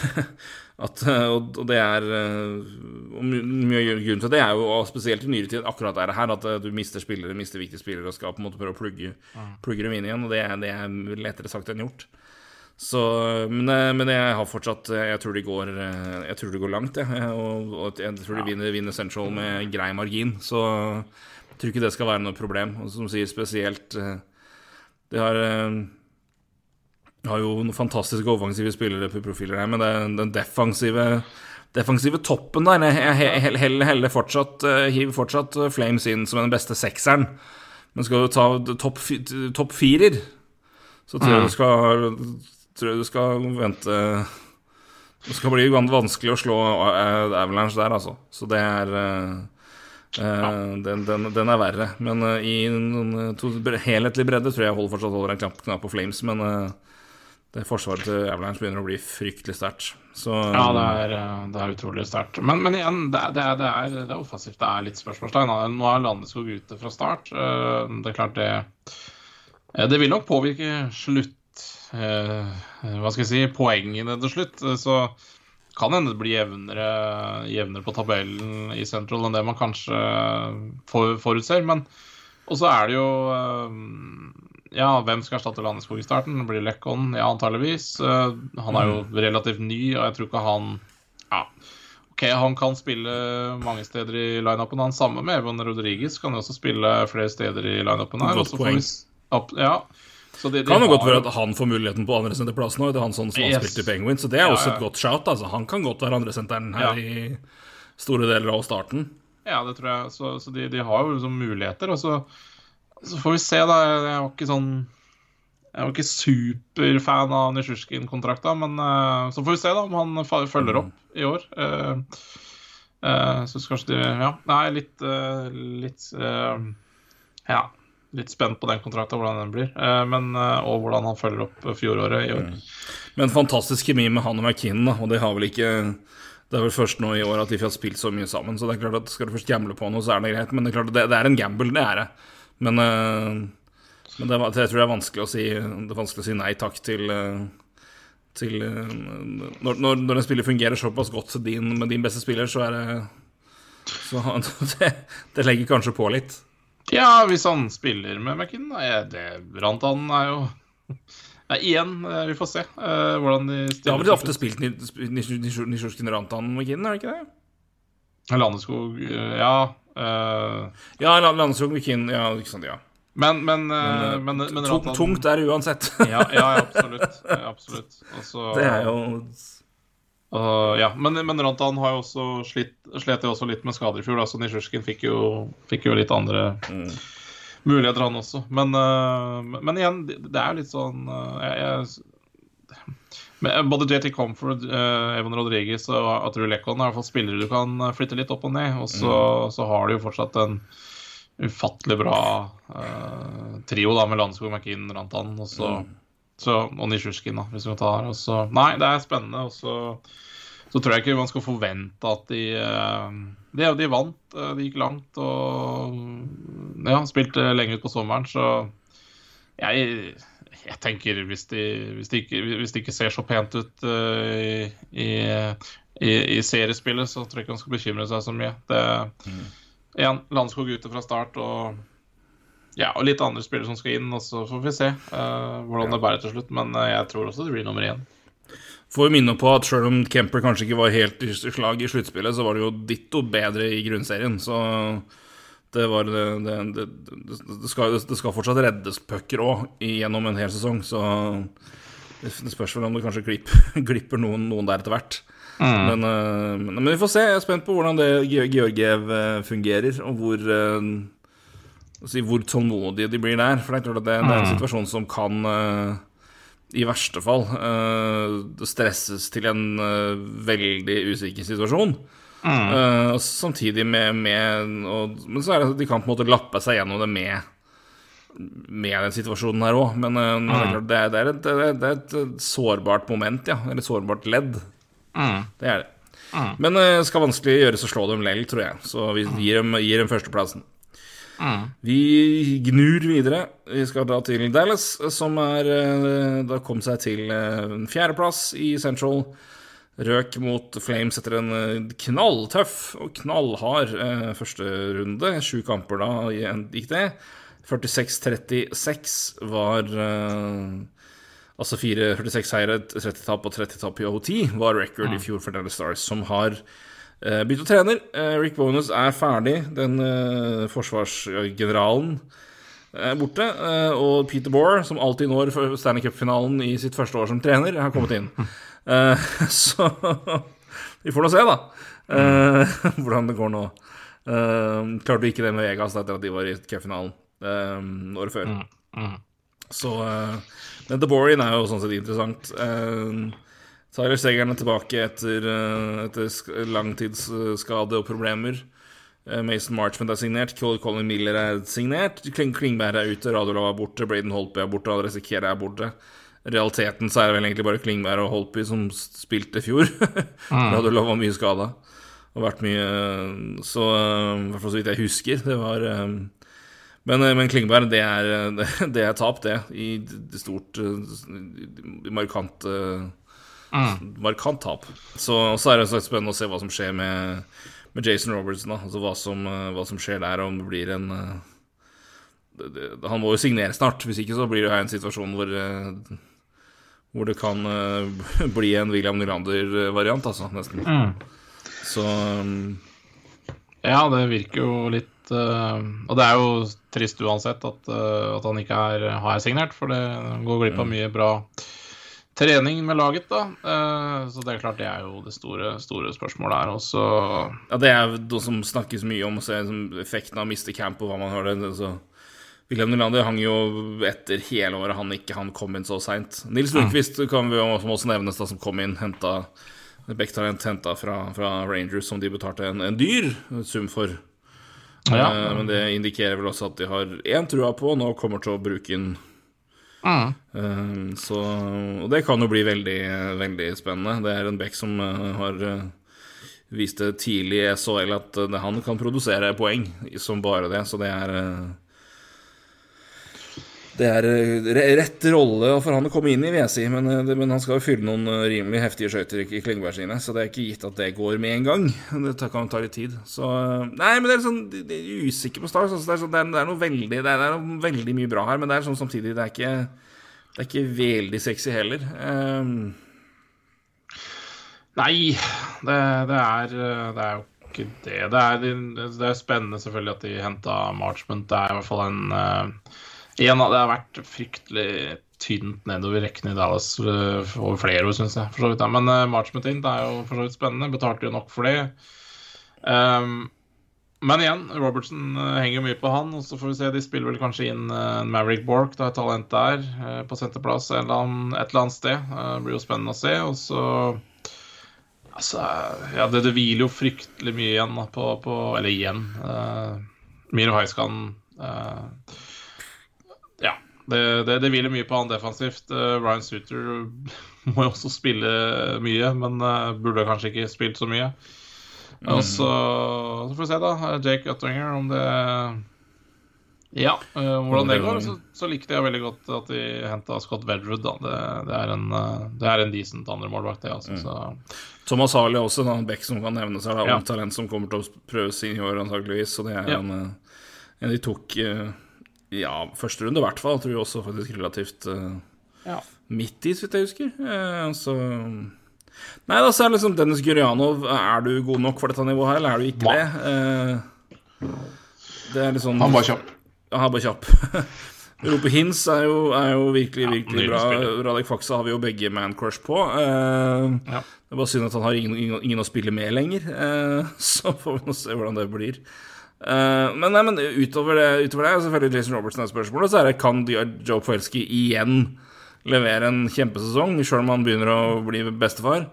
At, og det er og Mye av grunnen til det er jo, og spesielt i nyere tid, akkurat det her, at du mister spillere, mister viktige spillere og skal på en måte prøve å plugge, plugge dem inn igjen. Og det, det er lettere sagt enn gjort. Så, men, men, jeg har fortsatt Jeg tror de går, jeg tror de går langt, jeg. Og, og jeg tror de vinner, vinner Central med grei margin. Så jeg tror ikke det skal være noe problem. Og som sier spesielt De har har jo noen fantastiske offensive spillere på profiler her, men det, den defensive, defensive toppen der Jeg heller, heller fortsatt, hiver fortsatt Flames inn som den beste sekseren. Men skal du ta topp top firer, så tror jeg du skal tror du skal vente Det skal bli vanskelig å slå Avalanche der, altså. Så det er ja. den, den, den, er verre. Men i noen to, helhetlig bredde tror jeg holder fortsatt holder en knapp, knapp på Flames. Men det forsvaret til Avalanche begynner å bli fryktelig sterkt. Ja, det er, det er utrolig sterkt. Men, men, igjen, det, det, det, er, det er offensivt. Det er litt spørsmålstegn. Nå er Landeskog ute fra start. Det er klart det Det vil nok påvirke slutt Hva skal jeg si poengene til slutt. Så kan hende det blir jevnere, jevnere på tabellen i Central enn det man kanskje forutser. Men og så er det jo ja, hvem skal erstatte Landeskog i starten? Blir Lekon, Ja, antageligvis. Han er jo mm. relativt ny, og jeg tror ikke han Ja, OK, han kan spille mange steder i lineupen. Han samme med Evan Rodriguez kan jo også spille flere steder i lineupen her. Godt poeng. Vi, ja. Så det, de kan jo godt være at han får muligheten på andresenterplass nå. Det er han sånn som yes. spilt i Penguin, så det er ja, også et godt shout. Altså. Han kan godt være andresenteren her ja. i store deler av starten. Ja, det tror jeg. Så, så de, de, har jo liksom muligheter. Og så så får vi se, da. Jeg var ikke sånn Jeg var ikke superfan av Nisjurskin-kontrakta, men uh, så får vi se da om han følger opp i år. Uh, uh, så kanskje de Ja, nei, litt Litt Ja. Litt spent på den kontrakta, hvordan den blir. men, og hvordan han følger opp fjoråret i år. Mm. Men fantastisk kjemi med han og McKinnon, og det har vel ikke det er vel først nå i år at de har spilt så mye sammen. Så det er klart at skal du først gamble på noe, så er det greit. Men det er klart at det, det er en gamble, det er det. Men, men det, jeg tror det er vanskelig å si, det er vanskelig å si nei takk til, til når, når, når, en spiller fungerer såpass godt din, med din beste spiller, så er det Så [laughs] det, det legger kanskje på litt. Ja, hvis han spiller med det Rantan er jo Nei, Igjen, vi får se uh, hvordan de stiller. Da har vel ofte spilt Nisjurskin Rantan McKinn, er det ikke det? Landeskog, ja. Uh, ja, Landeskog McKinn, ja, ikke sant, ja. Men, men, men, men, men Rantan, Tungt er det uansett. ja, ja, absolutt. absolutt. Altså, det er jo uh, Ja, men, men Rantan har jo også slitt, slet jo også litt med skader i fjor. Altså Nisjusjkin fikk, fikk, jo litt andre mm. muligheter, han også. Men, men, igjen, det, er litt sånn jeg, jeg både JT Comfort, uh, Evan Rodriguez og Atru Lekon er i hvert fall spillere du kan eh, flytte litt opp og ned. Og så, mm. så har de jo fortsatt en ufattelig bra uh, trio da med Landskog, McKinn, Rantan og så, mm. Så, og Nisjurskin, da, hvis vi tar. ta her. Nei, det er spennende. Og så, så, tror jeg ikke man skal forvente at de uh, de, de, vant, de gikk langt og ja, spilte lenge ut på sommeren, så jeg jeg tenker hvis de, hvis, de ikke, hvis de, ikke, ser så pent ut uh, i, i, i, seriespillet, så tror jeg ikke man skal bekymre seg så mye. Det mm. Igjen, Landskog ute fra start og, ja, og litt andre spillere som skal inn. Og så får vi se uh, hvordan det bærer til slutt. Men uh, jeg tror også det blir nummer én. Får vi minne på at selv om Kemper kanskje ikke var helt i slag i sluttspillet, så var det jo ditto bedre i grunnserien. Så det, var, det, det, det, skal, det skal fortsatt reddes pucker òg gjennom en hel sesong, så det spørs vel om det kanskje glipper, [laughs] glipper noen, noen, der etter hvert. Mm. Men, men, men, vi får se. Jeg er spent på hvordan det Georgiev fungerer, og hvor, si, hvor tålmodige de blir der. For det er klart at det, det er en mm. situasjon som kan i verste fall stresses til en veldig usikker situasjon. Mm. Uh, samtidig med, med og, Men så er det at de kan på en måte lappe seg gjennom det med med den situasjonen her òg. Men, uh, mm. det, er, det, er et, det, er et, sårbart moment, ja. Eller et sårbart ledd. Mm. Det er det. Mm. Men det uh, skal vanskelig gjøres å slå dem lell, tror jeg. Så vi gir dem, gir dem førsteplassen. Mm. Vi gnur videre. Vi skal da til Dallas, som er, da kom seg til en fjerdeplass i Central. Røk mot Flames etter en eh, knalltøff og knallhard eh, første runde. Sju kamper da gikk det. 46-36 var eh, Altså 4, 46 seire, 30 tap og 30 tap i OT var record i fjor for Dallas Stars, som har eh, og trener. Eh, Rick Bonus er ferdig. Den eh, forsvarsgeneralen er borte. og Peter Bohr, som alltid når Stanley Cup-finalen i sitt første år som trener, har kommet inn. [laughs] [laughs] Så vi får nå se, da, [laughs] hvordan det går nå. Klarte ikke det med Vegas etter at de var i cupfinalen året før. Så uh, Men DeBorian er jo sånn sett interessant. Tyler Segeren er tilbake etter, uh, etter langtidsskade og problemer. Uh, Mason Marchment er signert. Colin Miller er signert. Kling Klingberg er ute. Radulov er borte. Braden Holtby er borte. André Sekera er borte. Realiteten så er det vel egentlig bare Klingberg og Holtby som spilte i fjor. [laughs] Radulov var mye skada. Og vært mye Så uh, i hvert fall så vidt jeg husker. Det var men, eh, men Klingberg, det er, eh, [laughs] det, er tap, det. I stort eh, i markant eh, Markant tap. Så så er det så spennende å se hva som skjer med, med Jason Robertson. Da. Altså hva som, eh, hva som skjer der, om det blir en eh, det, det, Han må jo signere snart, hvis ikke så blir det her en situasjon hvor eh, hvor det kan [laughs] bli en William Nylander-variant, altså, nesten. Så um, Ja, det virker jo litt Og det er jo trist uansett at, at han ikke er, har signert, for det går glipp av mye bra trening med laget, da. Eh, så det er klart det er jo det store, store spørsmålet her. også. Ja, det er noe som snakkes mye om, å se effekten av å miste camp og hva man har det. Altså, William Nylander hang jo etter hele året han ikke han kom inn så seint. Nils Lundqvist kan vi også, også nevnes, da, som kom inn, henta Becktalent henta fra, fra Rangers, som de betalte en, en dyr sum for. Ja. Eh, men det indikerer vel også at de har én trua på, og nå kommer til å bruke den. Mm. Eh, så, og det kan jo bli veldig, veldig spennende. Det er en Beck som eh, har eh, vist det tidlig i SHL at eh, han kan produsere poeng som bare det, så det er eh, det er eh, rett rolle for han å komme inn i, vil jeg si, men, eh, det, men han skal jo fylle noen eh, rimelig heftige skøyter i, Klingberg sine, så det er ikke gitt at det går med en gang. Det tar- kan ta litt tid. Så Nei, men det er sånn de, de er usikker på start. Altså, det, er sånn, det, er, det er noe veldig Det er, det er noe veldig mye bra her, men det er sånn samtidig Det er ikke, det er ikke veldig sexy heller. Um, Nei, det, det, er, det er jo ikke det. Det er, det er spennende selvfølgelig at de henta Marchment. Det er i hvert fall en uh, en, av- Det har vært fryktelig tynt nedover rekkene i Dallas eh, over flere år, syns jeg. For så vidt. Men uh, Marchment inn er jo for så vidt spennende. Betalte jo nok for det. Um, men igjen, Robertson uh, henger mye på han. Og så får vi se, de spiller vel kanskje inn uh, Maverick Bork, da, et talent der, uh, på senterplass et eller annet, et eller annet sted. Eh, det blir jo spennende å se. Og så Altså, ja, det, det hviler jo fryktelig mye igjen da, på, på Eller igjen. Uh, Miro Haiskan uh. Det, det, det hviler mye på han defensivt. Eh, Ryan Suter [laughs] må jo også spille mye, men eh, burde kanskje ikke spilt så mye. Og så, så får vi se, da. Jake Uttinger, om det Ja, eh, hvordan det går. Så, så likte jeg veldig godt at de henta Scott Vedrud. Da. Det, det, er en, eh, det er en decent andremålvakt, det. Altså, så. Thomas Harley er også en annen back som kan nevnes her. Det er Ja. talent som kommer til å prøve sin i år, antakeligvis. Så det er Ja. en, eh, en de tok eh, Ja, første runde i hvert fall. Tror jeg også faktisk relativt uh, Ja. midt i, så vidt jeg husker. Uh, så Nei, da så er det liksom Dennis Gurianov Er du god nok for dette nivået her, eller er du ikke det? Uh, det er sånn Han var kjapp. Ja, han var kjapp. [laughs] Rope Hins er jo, er jo virkelig, virkelig bra. Radek Faksa har vi jo begge man-crush på. Uh, Ja. Det er bare synd at han har ingen, ingen, ingen å spille med lenger. Uh, [laughs] så får vi nå se hvordan det blir. Eh, men, nei, men utover det, utover det selvfølgelig Jason Robertson er spørsmålet. Så er det kan Joe Poelski igjen levere en kjempesesong, sjøl om han begynner å bli bestefar.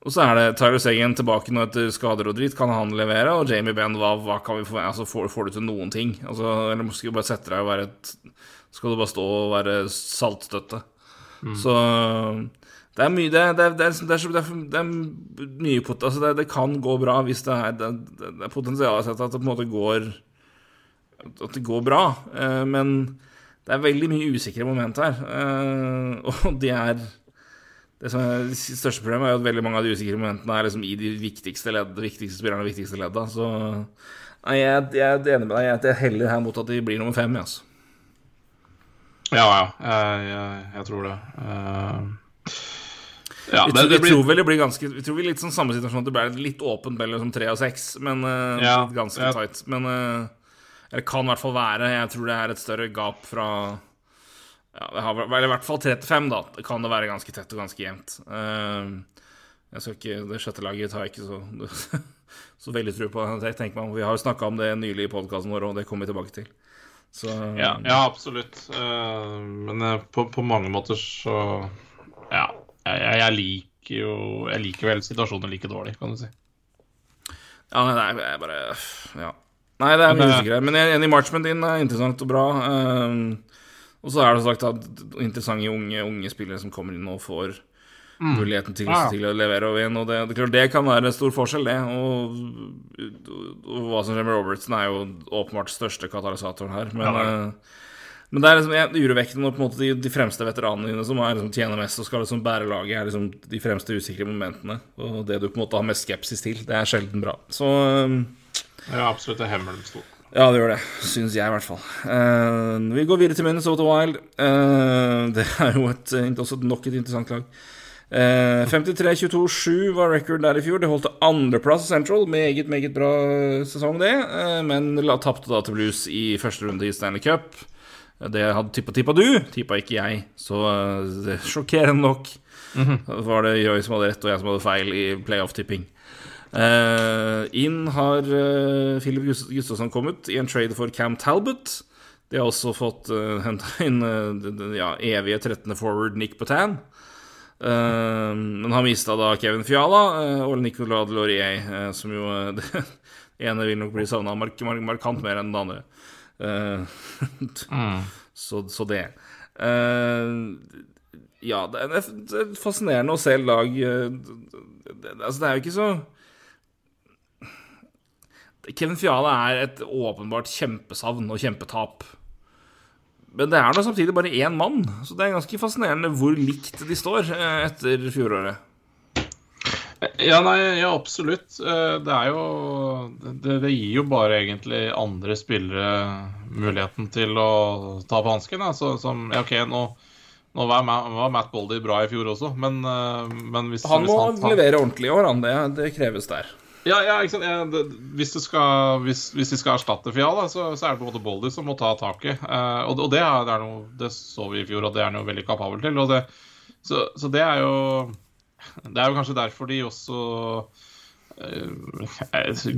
Og så er det Tyler Seggen tilbake nå etter skader og dritt. Kan han levere? Og Jamie Benn, hva, hva kan vi få, Altså, får, får du til noen ting? Altså, eller skal du bare sette deg og være et Skal du bare stå og være saltstøtte? Så det er mye Det, er- det, er- er, er, er, er. Altså, kan gå bra hvis det er Det, er potensial til at det på en måte går At det går bra. Eh, men det er veldig mye usikre moment her. Eh, og de er det er, det største problemet er jo at veldig mange av de usikre momentene er liksom i de viktigste ledd, viktigste spillerne og viktigste ledda. Så nei, jeg, jeg er enig med deg. Jeg er heller her mot at de blir nummer fem. Altså. Ja, ja. Jeg, jeg tror det. Uh, ja, vi, det, det blir... tror vel det blir ganske Vi tror vi litt sånn samme situasjon at det blir litt åpent mellom som tre og seks, men uh, ja, ganske ja. tight. Men uh, Eller kan i hvert fall være. Jeg tror det er et større gap fra ja, det har, eller i hvert fall 3-5, da. Det kan det være ganske tett og ganske jevnt. Uh, jeg skal ikke, Det sjette laget har jeg ikke så, [laughs] så veldig tro på. Jeg tenker meg, Vi har jo snakka om det nylig i podkasten vår, og det kommer vi tilbake til. Så, ja, ja, absolutt. Men på, på, mange måter så Ja. Jeg, jeg, liker jo Jeg liker vel situasjonen like dårlig, kan du si. Ja, nei, jeg bare Ja. Nei, det er mye usikkerhet. Men er enig Marchman din er interessant og bra. Uh, og så er det sagt at interessante unge, unge spillere som kommer inn og får mm. muligheten til, ja. til, å levere og igjen. Og det, det, det, kan være en stor forskjell, det. Og, og, og, hva som skjer med Robertson, er jo åpenbart største katalysatoren her. Men, ja, uh, men det er liksom urovekkende når på en måte de, de, fremste veteranene dine som er, liksom, tjener mest og skal liksom bære laget, er liksom de fremste usikre momentene. Og det du på en måte har mest skepsis til, det er sjelden bra. Så um, Ja, absolutt. Det hemmer dem stort. Ja, det gjør det. Syns jeg, i hvert fall. Uh, vi går videre til Minnesota Wild. Uh, det er jo et, eh, også nok et interessant lag. Uh, 53-22-7 var record der i fjor. Det holdt til andreplass i Central. Meget, meget bra sesong, det. Men tapte da til Blues i første runde i Stanley Cup. Det hadde tippa tippa du, tippa ikke jeg. Så uh, sjokkerende nok mm -hmm. var det Joy som hadde rett, og jeg som hadde feil i playoff-tipping. Uh, inn har uh, Philip Gustavsson kommet i en trade for Cam Talbot. De har også fått uh, henta inn uh, den ja, evige 13. forward Nick Botan. Uh, men har mista da Kevin Fiala og Nicolas uh, som jo [laughs] Det ene vil nok bli savna mark mark markant mer enn det andre. [laughs] mm. så, så, det. ja, det er, det er, fascinerende å se lag altså, det er jo ikke så Kevin Fiala er et åpenbart kjempesavn og kjempetap. Men det er da samtidig bare én mann, så det er ganske fascinerende hvor likt de står eh, etter fjoråret. Ja, nei, ja, absolutt. Eh, det er jo det, det, gir jo bare egentlig andre spillere muligheten til å ta på hansken. Altså, som Ja, OK, nå, nå var, Matt Boldy bra i fjor også, men, eh, men hvis Han må hvis han, levere ordentlig i år, han. Det, det kreves der. Ja, ja, ikke sant? Ja, det, hvis, skal, hvis, hvis, de skal erstatte Fiala, så, så, er det på en måte Boldy som må ta taket. Eh, og, og det, er, det, er noe, det, så vi i fjor, og det er noe veldig kapabel til. Det, så, så, det er jo Det er jo kanskje derfor de også uh,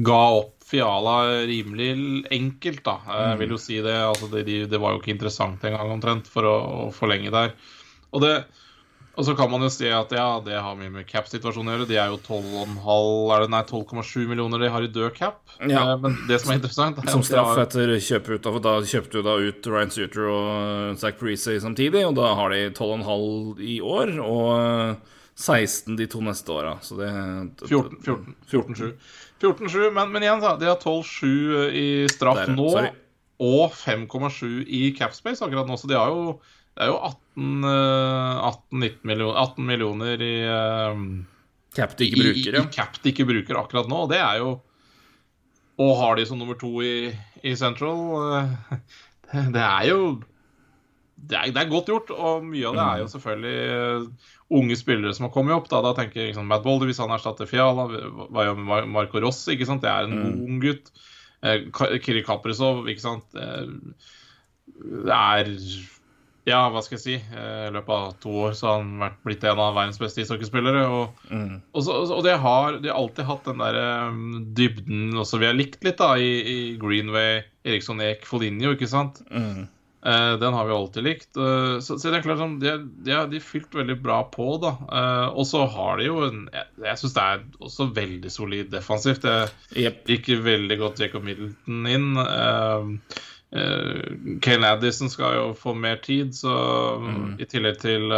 ga opp Fiala rimelig enkelt, da. Jeg vil jo si det. Altså, det, de, det var jo ikke interessant engang, omtrent, for å, å forlenge der. Og det og så kan man jo si at ja, det har mye med cap-situasjonen å gjøre. De er jo 12,5 er det, nei, 12,7 millioner de har i død cap. Ja. Eh, men det som er interessant er Som straff etter kjøp ut av Da kjøpte du da ut Ryan Suter og eh, Zack Parisi samtidig, og da har de 12,5 i år og 16 de to neste åra. 14, 14, 14 14-7. Men, men, igjen, da. De har 12-7 i straff Der, nå, sorry. og 5,7 i capspace akkurat nå, så de har jo det er jo 18, 18, eh, millioner, 18 millioner i uh, Cap de ikke bruker, ja. I, i cap de ikke bruker akkurat nå. Og det er jo Og har de som nummer to i, i Central [laughs] uh, Det er jo det er, det er, godt gjort, og mye av det er jo mm. selvfølgelig unge spillere som har kommet opp. Da, da tenker jeg liksom, Matt Boulder, hvis han erstatter Fiala, hva gjør med Marco Ross? ikke sant? Det er en mm. ung gutt. Eh, Kiri Kaprizov, ikke sant. det er ja, hva skal jeg si. Eh, I løpet av to år så har han vært blitt en av verdens beste ishockeyspillere. Og, mm. og, så, og de, har, de, har, alltid hatt den der dybden også vi har likt litt da, i, i Greenway, Eriksson Eek, Foligno, ikke sant. Mm. Uh, den har vi alltid likt. Uh, så, det er klart sånn, de, de har de fylt veldig bra på, da. Uh, og så har de jo en Jeg, jeg syns det er også veldig solid defensivt. Det yep. gikk veldig godt Jacob Middleton inn. Kane Addison skal jo få mer tid, så mm. i tillegg til,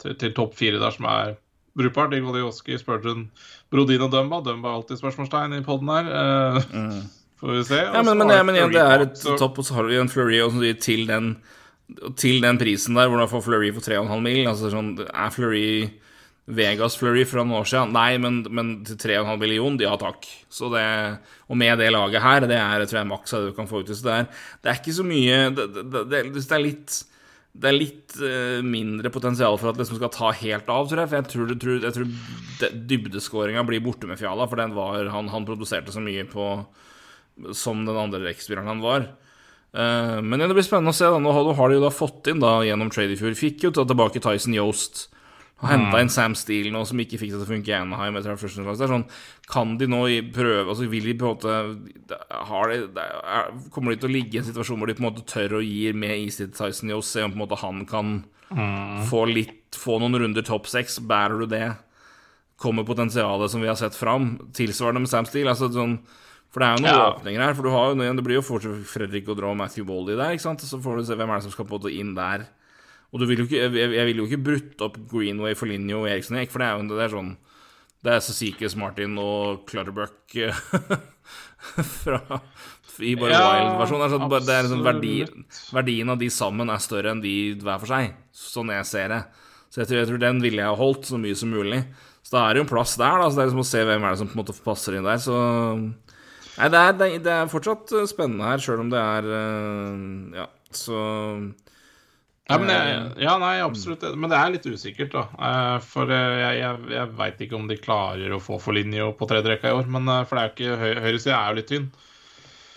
til, til topp fire der som er brukbart, Igolioski, Spurgeon, Brodin og Dumba. Dumba er alltid spørsmålstegn i poden her. Mm. Får vi se. Ja, men, men, ja, men igjen, det er et topp, og så har vi en Fleury til den, til den prisen der, hvor du får Fleury for 3,5 mil. Altså, sånn, er Fleury Vegas Fleury for noen år siden. Nei, men, men til 3,5 million, ja takk. Så det, og med det laget her, det er tror jeg maks du kan få ut. Så det er, det er ikke så mye Det, det, det, det er litt det er litt uh, mindre potensial for at det liksom skal ta helt av, tror jeg. For jeg tror, tror, jeg tror dybdeskåringa blir borte med Fiala, for den var, han, han produserte så mye på som den andre rekkspilleren han var. Uh, men det blir spennende å se. da Nå har de jo da fått inn da gjennom trade i fjor. Fikk jo ta tilbake Tyson Yost. Har henta mm. inn Sam Steele nå, som ikke fikk det til å funke i Anaheim. Det er sånn, kan de nå prøve altså Vil de på en måte har de, er, Kommer de til å ligge i en situasjon hvor de på en måte tør å gi med is til Tyson Yost, se om på en måte han kan mm. få litt Få noen runder topp seks? Bærer du det? Kommer potensialet som vi har sett fram? Tilsvarende med Sam Steele? Altså sånn for det er jo noen ja. åpninger her. For du har jo, det blir jo fortsatt Fredrik Godra og Matthew Boldy der. ikke sant? Så får du se hvem er det som skal på inn der. Og vil ikke, jeg, jeg vil jo ikke brutt opp Greenway for Linjo og Eriksen Eik, for det er jo det er sånn Det er Cecicus Martin og Clutterbuck [laughs] fra i bare ja, wild-versjon. Altså, det er liksom verdi, verdien av de sammen er større enn de hver for seg, sånn jeg ser det. Så jeg tror, jeg tror den ville jeg ha holdt så mye som mulig. Så da er det jo en plass der, da. Så det er liksom å se hvem er det som på en måte passer inn der. Så Nei, det er, det er fortsatt spennende her, sjøl om det er eh, Ja, så ja, men jeg, eh, ja, nei, absolutt. Men det er litt usikkert, da. Eh, for eh, jeg, jeg, jeg veit ikke om de klarer å få for linje på tredje rekka i år. Men for det er jo ikke høy, høyresida er jo litt tynn.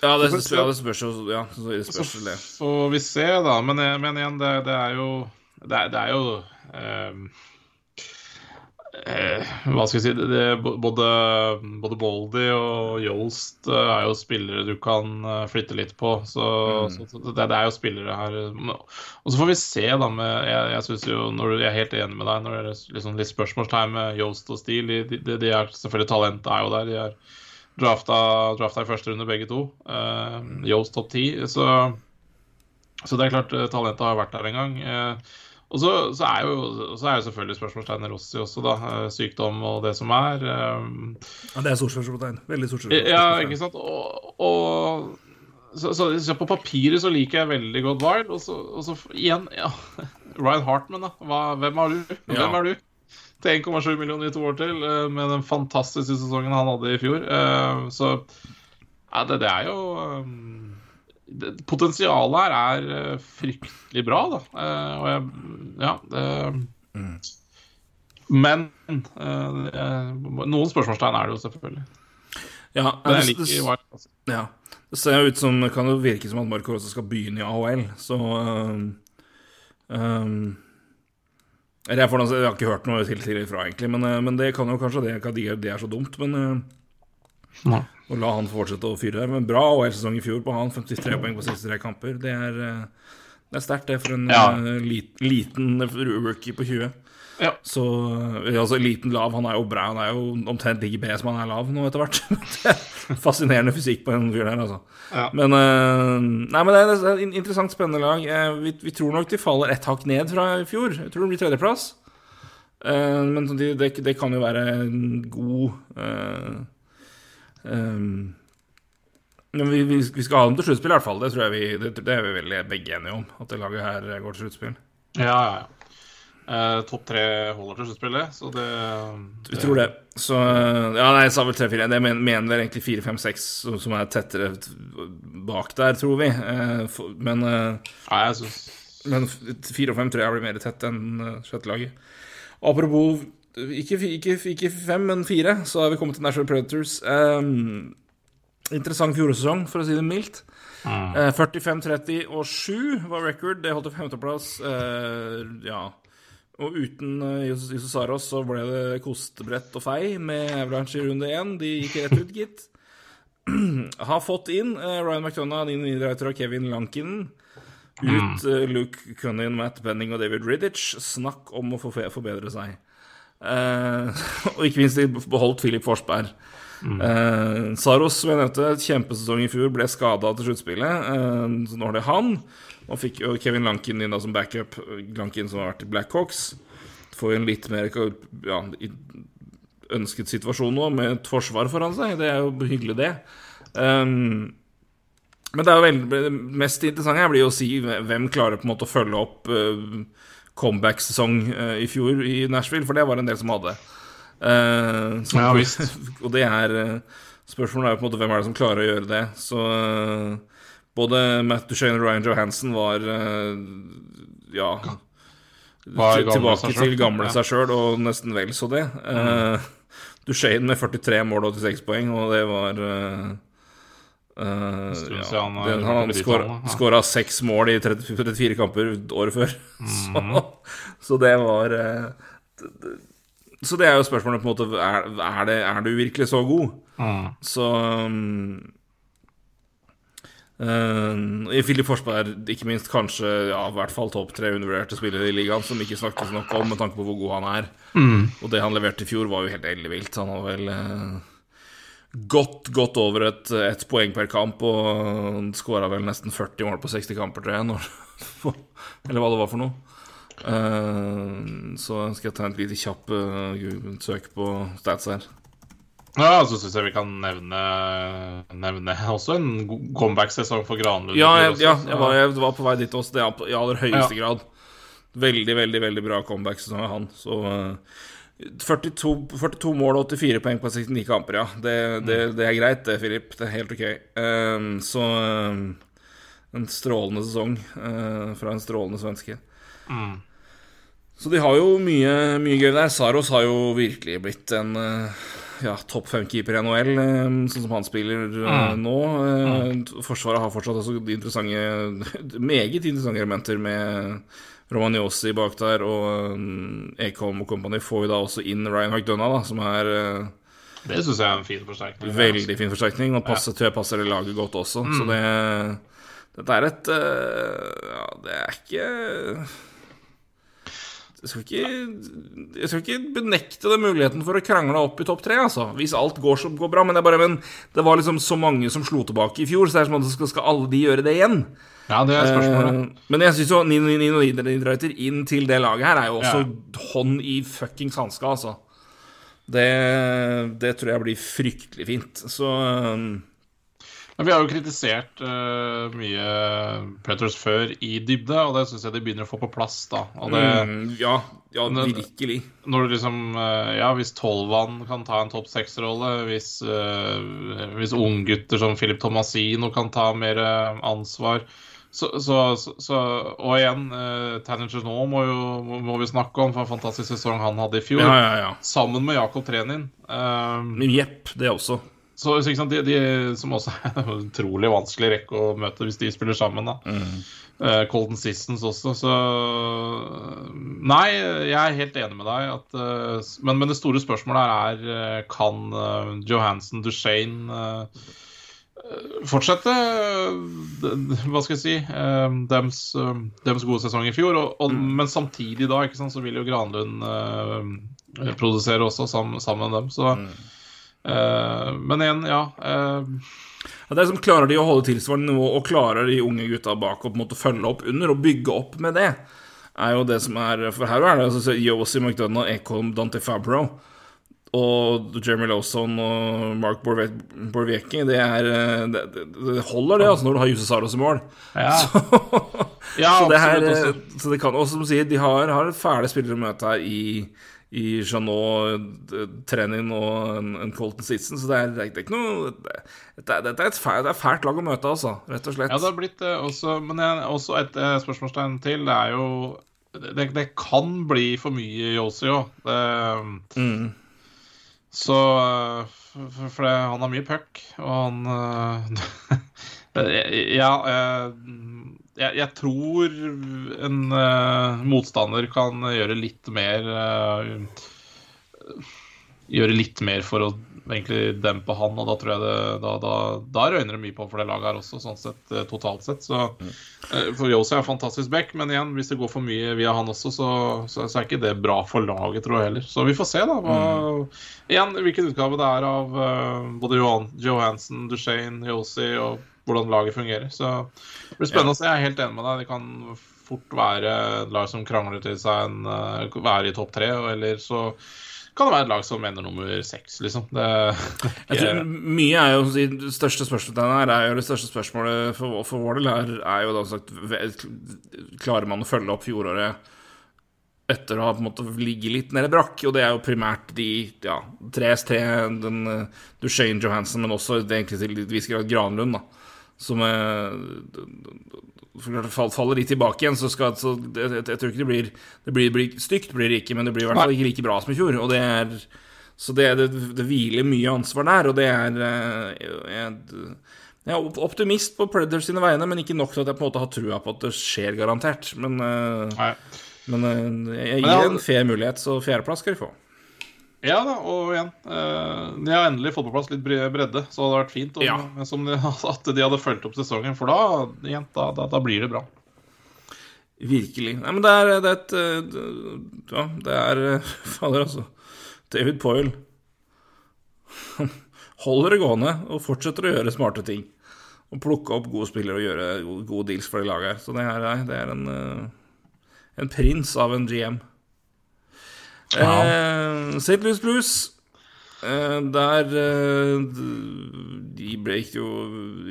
Ja, det, spørs, ja, det spørs jo ja, det spørs så får vi se, da. Men, men igjen, det, det, er jo Det er, det er jo um, eh, Hva skal jeg si det, både, både Boldy og Yost eh, er jo spillere du kan eh, flytte litt på. Så, mm. så, det, det, er jo spillere her. Og så får vi se, da med Jeg, jeg synes jo, når jeg er helt enig med deg når det er liksom litt spørsmålstegn med Jolst og Steele. De, de, de, er selvfølgelig Talentet er jo der. De er drafta, drafta i første runde, begge to. Uh, Yost topp ti. Så, så det er klart, talentet har vært der en gang. Uh, og så, så, er jo, så er jo selvfølgelig spørsmålstegnet Rossi også, da. Eh, sykdom og det som er. Um, ja, det er stort spørsmålstegn. Veldig stort spørsmålstegn. Ja, ikke sant. Og, og så, så, på papiret så liker jeg veldig godt Wild, og så, og så igjen ja. [laughs] Ryan Hartman, da. Hva, hvem, er du? hvem ja. er du? Til 1,7 millioner i to år til, eh, med den fantastiske sesongen han hadde i fjor. Så ja, det, det er jo um, Potensialet her er eh, fryktelig bra, da. Eh, og jeg Ja. Det, mm. Men eh, noen spørsmålstegn er det jo selvfølgelig. Ja, men jeg liker det, altså. ja. det ser jo ut som Det kan jo virke som at Marco også skal begynne i AHL, så um, um, jeg, jeg, har ikke hørt noe til tidligere fra, egentlig, men, men, det kan jo kanskje det, det, det er så dumt, men og la han fortsette å fyre. Men bra OL-sesong i fjor på han. 53 poeng på 63 kamper. Det er, eh, det er sterkt, det, for en ja. uh, liten rookie på 20. Ja. Så eh, altså, liten lav, han er jo bra. Han er jo omtrent digg B som han er lav nå etter hvert. [laughs] Fascinerende fysikk på en fyr der, altså. Ja. Men, nei, men det er et interessant, spennende lag. Vi, vi, tror nok de faller ett hakk ned fra i fjor. Jeg tror det blir tredjeplass. Men det, det, det, kan jo være en god Um, men vi, vi, vi, skal ha dem til sluttspill, i hvert fall. Det tror jeg vi, det, det er vi vel begge enige om. At det laget her går til sluttspill. Ja, ja, ja. Uh, Topp tre holder til sluttspillet, så det, det Vi tror det. Så Ja, nei, jeg sa vel 3-4. Det mener, mener vel egentlig 4-5-6, som er tettere bak der, tror vi. Uh, men uh, Nei, jeg synes... Men 4 og 5 tror jeg blir mer tett enn sjette laget. Apropos ikke, ikke, ikke, fem, men fire, så har vi kommet til National Predators. Um, interessant fjorårssesong, for å si det mildt. Mm. Uh, 45-30 og 7 var record. Det holdt til femteplass. Uh, ja. Og uten uh, Saros så ble det kostebrett og fei med Avalanche i runde én. De gikk rett ut, gitt. [clears throat] har fått inn uh, Ryan McDonagh, Nino Niederreiter og Kevin Lankinen. Ut uh, Luke Cunning, Matt Benning og David Riddich. Snakk om å forbedre seg. Uh, [laughs] og ikke minst de beholdt Filip Forsberg. Mm. Uh, Saros, som jeg nevnte, kjempesesong i fjor, ble skada til sluttspillet. Uh, så nå har det han. Og fikk jo Kevin Lankin inn da som backup. Lankin som har vært i Blackhawks. Får en litt mer ja, ønsket situasjon nå, med et forsvar foran seg. Det er jo hyggelig, det. Um, men det er jo veldig, mest interessante blir jo å si hvem klarer på en måte å følge opp uh, comeback-sesong uh, i fjor i Nashville, for det var en del som hadde. Uh, som, ja, visst. [laughs] og det er Spørsmålet er på en måte hvem er det som klarer å gjøre det. Så både Matt Duchene og Ryan Johansen var ja var tilbake til gamle seg sjøl, og nesten vel så det. Mm. Duchene med 43 mål og 86 poeng, og det var Uh, ja, han, den, han skåra seks mål i 30, 34 kamper året før. Mm. [laughs] Så, så, det var uh, Så det er jo spørsmålet på en måte Er, er, det, er du virkelig så god? Mm. Så um, uh, Filip Forsberg, ikke minst kanskje ja, i hvert fall topp tre undervurderte spillere i ligaen, som ikke snakkes nok om med tanke på hvor god han er. Mm. Og det han leverte i fjor, var jo helt ellevilt. Han var vel godt, godt over et, et poeng per kamp, og skåra vel nesten 40 mål på 60 kamper, tror jeg, [laughs] eller hva det var for noe. Uh, så skal jeg ta en lite kjapp uh, søk på stats her. Ja, så syns jeg vi kan nevne, nevne også en comeback-sesong for Granlund. Ja, jeg, ja jeg, var, jeg, var, på vei dit også, det er i aller høyeste ja. grad. Veldig, veldig veldig bra comeback-sesong av han. Så uh, 42, 42, mål og 84 poeng på 69 kamper, ja. Det, det, mm. det er greit, det, Filip. Det er helt ok. Um, så um, en strålende sesong uh, fra en strålende svenske. Mm. Så de har jo mye, mye gøy der. Saros har jo virkelig blitt en uh, ja, topp fem-keeper i NHL, um, sånn som han spiller uh, mm. nå. Mm. Forsvaret har fortsatt også interessante, [laughs] meget interessante elementer med Romagnosi bak der, og um, Ekholm og company får jo da også inn Ryan McDonagh, da, som er uh, Det syns jeg er en fin forsterkning. Veldig fin forsterkning, og passer, ja. passer det laget godt også. Mm. Så det Dette er et uh, Ja, det er ikke jeg skal, ikke, jeg skal ikke benekte den muligheten for å krangle opp i topp tre, altså. Hvis alt går, som går bra. Men det, bare, men det, var liksom så mange som slo tilbake i fjor, så det er som at skal, skal alle de gjøre det igjen? Ja, det er spørsmålet. Uh, men jeg syns jo Nino Niederreiter inn til det laget her er jo også ja. hånd i fuckings hanska, altså. Det, det, tror jeg blir fryktelig fint. Så um, men vi har jo kritisert uh, mye Predators før i dybde, og det syns jeg de begynner å få på plass, da. Det, mm, ja, ja, virkelig. Når du liksom uh, Ja, hvis Tolvan kan ta en topp seks-rolle, hvis, uh, hvis unggutter som Philip Tomasino kan ta mer ansvar så, så, så, og igjen, uh, Tanner nå må, jo, må vi snakke om for en fantastisk sesong han hadde i fjor. Ja, ja, ja. Sammen med Jakob Trenin. Um, Jepp, det også. Så sant, de, de, Som også er [laughs] en utrolig vanskelig rekke å møte hvis de spiller sammen. da mm. uh, Colton Sissons også, så Nei, jeg er helt enig med deg. At, uh, men, men, det store spørsmålet her er Kan Johansen Duchene fortsette hva skal jeg si dems, dems gode sesong i fjor. Og, og, mm. Men samtidig da ikke sant, så vil jo Granlund uh, produsere også sammen, sammen med dem. Så, mm. uh, men igjen, ja. Ja, det er som Klarer de å holde tilsvarende nivå, og klarer de unge gutta bak å følge opp under og bygge opp med det, er jo det som er For her er det altså Yosi McDonagh, Ekholm, Dante Fabro og Jeremy Lawson og Mark det, er, eh, det, det, holder, det, altså, når du har Juse Saros i mål. Ja. [laughs] Så, ja, [laughs] så, det her, eh, så det kan Og som sier, de har, har fæle spillere å møte her i, i Janot, Trenin og en, en Colton Sitson, så det er, det er ikke noe det, er, et fælt, det fælt lag å møte, altså, rett og slett. Ja, det har blitt det også, men jeg, også et spørsmålstegn til. Det er jo Det, det kan bli for mye Yossi òg. Mm. Så For, for det, han har mye puck, og han [laughs] Ja, jeg, jeg, tror en motstander kan gjøre litt mer Gjøre litt mer for å egentlig dempe han, og da tror jeg det Da, da, da røyner det mye på for det laget her også, sånn sett eh, totalt sett. Så uh, For Yossi er fantastisk back, men igjen, hvis det går for mye via han også, så, så, så, er ikke det bra for laget, tror jeg heller. Så vi får se, da. Hva, mm. Igjen, hvilken utgave det er av uh, både Johan, Johansen, Duchene, Yosi og hvordan laget fungerer. Så det blir spennende å se. Jeg er helt enig med deg. Det kan fort være lag som krangler til seg en være i topp tre, eller så kan det være et lag som ender nummer seks, liksom. Det, jeg tror Mye er jo Det største spørsmålet her er jo det største spørsmålet for, for vår del er, er jo da sagt Klarer man å følge opp fjoråret etter å ha på en måte ligget litt nede brakk, og det er jo primært de ja, 3S3, den Duchene Johansen, men også egentlig til et visst grad Granlund, da, som uh, faller litt tilbake igjen, så, skal, så jeg, jeg, jeg, tror ikke det blir Det blir, blir stygt, blir det ikke, men det blir i hvert fall ikke like bra som i fjor. Og det er Så det, det, det hviler mye ansvar der, og det er jeg, jeg er optimist på Predators sine vegne, men ikke nok til at jeg på en måte har trua på at det skjer garantert. Men, men jeg gir en fair mulighet, så fjerdeplass skal de få. Ja da, og igjen De har endelig fått på plass litt bredde, så det hadde vært fint om, ja. de, [laughs] at de hadde fulgt opp sesongen. For da, igjen, da, da, da blir det bra. Virkelig. Nei, men det er, det er et Ja, det er [laughs] Fader, altså. David Poyle. [laughs] Holder det gående og fortsetter å gjøre smarte ting. Og plukke opp gode spillere og gjøre gode deals for det laget her. Så det, her, det er en, en prins av en GM. Ja. Eh, St. Louis Blues eh, Der eh, De ble ikke jo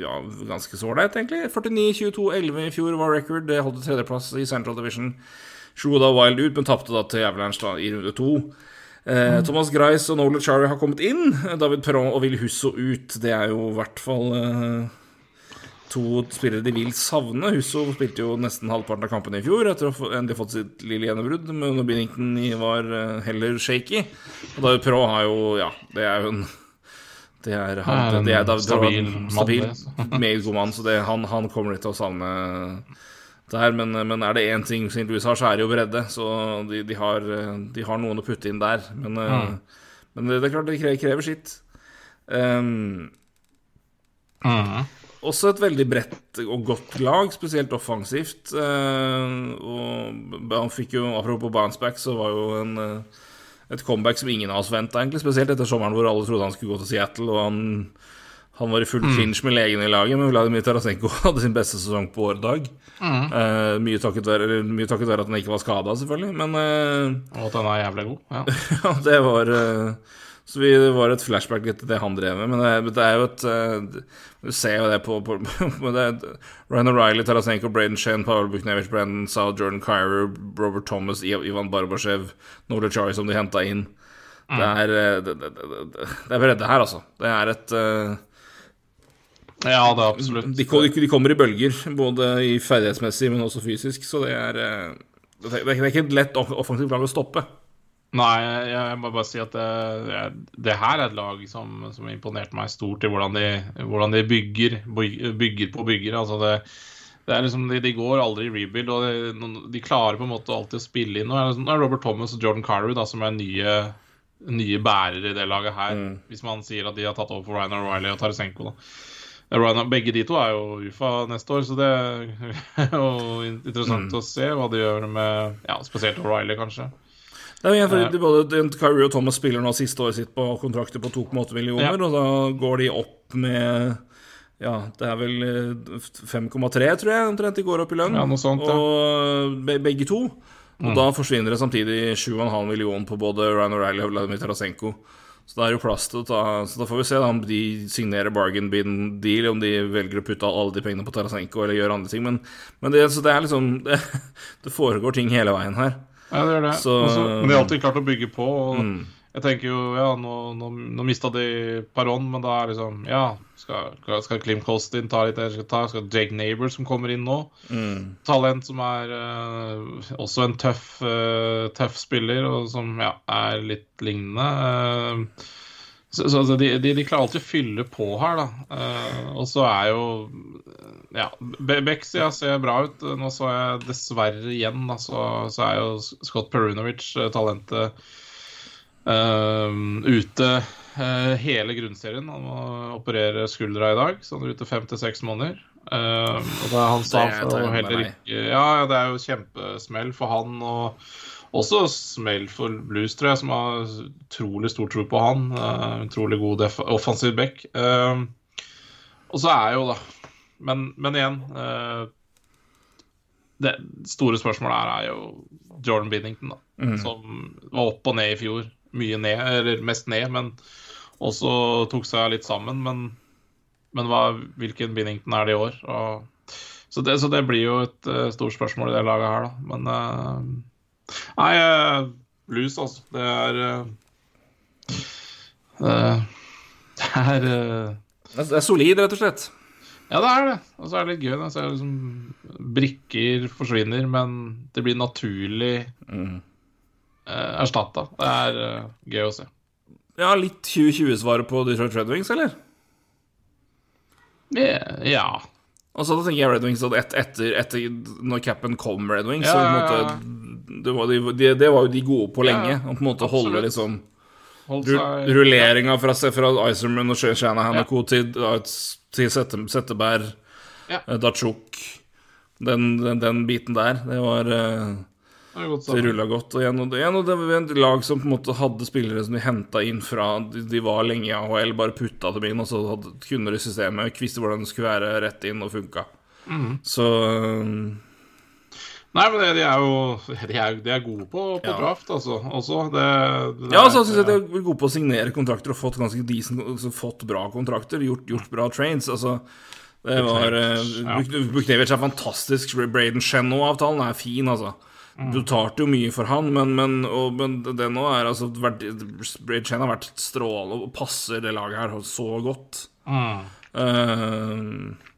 ja, ganske så ålreit, egentlig. 49-22-11 i fjor var record. Det holdt tredjeplass i Central Division. Slo da Wild ut, men tapte da til Avalanche i runde to. Mm. Thomas Grice og Nola Chari har kommet inn. David Perron og Will Husso ut. Det er jo i hvert fall eh, to spillere de vil savne. Husso spilte jo nesten halvparten av kampene i fjor etter å ha endelig fått sitt lille gjennombrudd. Men når Binnington var eh, heller shaky. Og David Pro har jo Ja, det er jo en det er, han, det er David stabil, stabil [laughs] meget god mann, så det, han, han kommer de til å savne der. Men, men er det én ting St. Louis har, så er det jo bredde. Så de, de, har, de har, noen å putte inn der. Men, mm. men det, det, er klart det krever, krever sitt. Um, mm. Også et veldig bredt og godt lag, spesielt offensivt. Eh, og han fikk jo, Apropos bounceback, så var jo en, eh, et comeback som ingen av oss venta, egentlig. Spesielt etter sommeren hvor alle trodde han skulle gå til Seattle, og han, han var i full mm. clinch med legen i laget, men Vladimir Tarasenko [laughs] hadde sin beste sesong på årdag. Mm. Uh, mye, takket være, mye takket være at han ikke var skada, selvfølgelig, men uh, Og at han er jævlig god. Ja, [laughs] ja det var uh, så vi, det var et flashback litt til det han drev med. Men det, det er jo et uh, Du ser jo det på, på [laughs] det Ryan O'Reilly, Tarasenko, Braden Shane, Pavel Buchnevich, Brandon Sau, Jordan Kyrer, Robert Thomas, Ivan Barbashev, Nole Charlie som de henta inn. Mm. Det er det, det, det, det, er bredde her, altså. Det er et uh, Ja, det er absolutt de, de, kommer i bølger, både i ferdighetsmessig, men også fysisk, så det er uh, Det er ikke et lett offensivt lag å stoppe. Nei, jeg må bare si at det, det her er et lag som, som imponerte meg stort i hvordan de, hvordan de bygger, bygger på bygger. Altså det, det er liksom, de, de, går aldri i rebuild, og de, de, klarer på en måte alltid å spille inn. Nå er det Robert Thomas og Jordan Carrew da, som er nye, nye bærere i det laget her. Mm. Hvis man sier at de har tatt over for Ryan O'Reilly og Tarasenko. da. begge de to er jo UFA neste år, så det er [laughs] jo interessant mm. å se hva de gjør med ja, spesielt O'Reilly, kanskje. Nei, men for, de, både Kyrie og Thomas spiller nå siste året sitt på kontrakter på 2,8 millioner, ja. og da går de opp med ja, det er vel 5,3, eh, tror jeg, omtrent de går opp i lønn. Ja, noe sånt, ja. Og begge to. Og mm. da forsvinner det samtidig 7,5 millioner på både Ryan O'Reilly og Vladimir Tarasenko. Så det er jo plass til å ta Så da får vi se da, om de signerer bargain bin deal, om de velger å putte alle de pengene på Tarasenko eller gjør andre ting. Men, men det, det, er liksom det, [laughs] det foregår ting hele veien her. Ja, det gjør det. Så, Også, men de har alltid klart å bygge på. Og mm. Jeg tenker jo, ja, nå, nå, nå mista de Paron, men da er liksom Ja, skal, skal Klim Kostin ta litt der? Skal, ta, skal Jake Neighbor, som kommer inn nå mm. Talent som er uh, også en tøff, uh, tøff spiller, og som ja, er litt lignende. Uh, så, så altså, de, de, de, klarer alltid å fylle på her, da. Uh, og så er jo Ja, Bexia ser bra ut. Nå så jeg dessverre igjen, da, så, så er jo Scott Perunovic, eh, talentet, uh, ute uh, hele grunnserien. Han må operere skuldra i dag, så han er ute fem til seks måneder. og det er han sa for heller ikke Ja, det er jo kjempesmell for han. og også smell for Blues, tror jeg, som har utrolig stor tro på han. Uh, utrolig god offensiv back. Uh, og så er jo, da Men, men igjen uh, Det store spørsmålet her er jo Jordan Binnington, da. Mm. Som var opp og ned i fjor. Mye ned, eller mest ned, men også tok seg litt sammen. Men, men hva, hvilken Binnington er det i år? Og, så, det, så, det, blir jo et stort spørsmål i det laget her, da. Men Nei, eh, blues, altså. Det er eh, det, [laughs] det er eh, Det er solid, rett og slett. Ja, det er det. Og så er det litt gøy. Så er liksom, brikker forsvinner, men det blir naturlig Mm. uh, erstatta. Det er uh, gøy å se. Ja, litt 2020-svaret på Detroit Red Wings, eller? Ja. Og så tenker jeg Red Wings at et, etter, etter Når capen kom Red Wings, Ja, så på ja, ja. det var, de, de, det var jo de gode på Ja, lenge. Å på en måte holde liksom seg Rulleringa fra, fra Iserman og Shanahan Ja. og co. til, til Sette, Setteberg, Ja. Dachuk den, den, den biten der, det var eh, Det Det rulla godt. Og, igjen, og, igjen, og det var et lag som på en måte hadde spillere som de henta inn fra de, de var lenge i AHL, bare putta dem inn, og så hadde, kunne de systemet, visste hvordan det skulle være rett inn, og funka. Mm. Så um, Nei, men det, de er jo De er, de er gode på, på Ja. draft, altså. Også. Det, det Ja, så syns jeg de er gode på å signere kontrakter og fått ganske decent, altså fått bra kontrakter. Gjort, gjort bra trades. Altså, det var ja. uh, Buknevic er fantastisk. Braden Shenno-avtalen er fin, altså. Mm. Du betalte jo mye for han, men, men, og, men det nå er altså Braden Shen har vært strålende og passer det laget her så godt. Mm. Eh,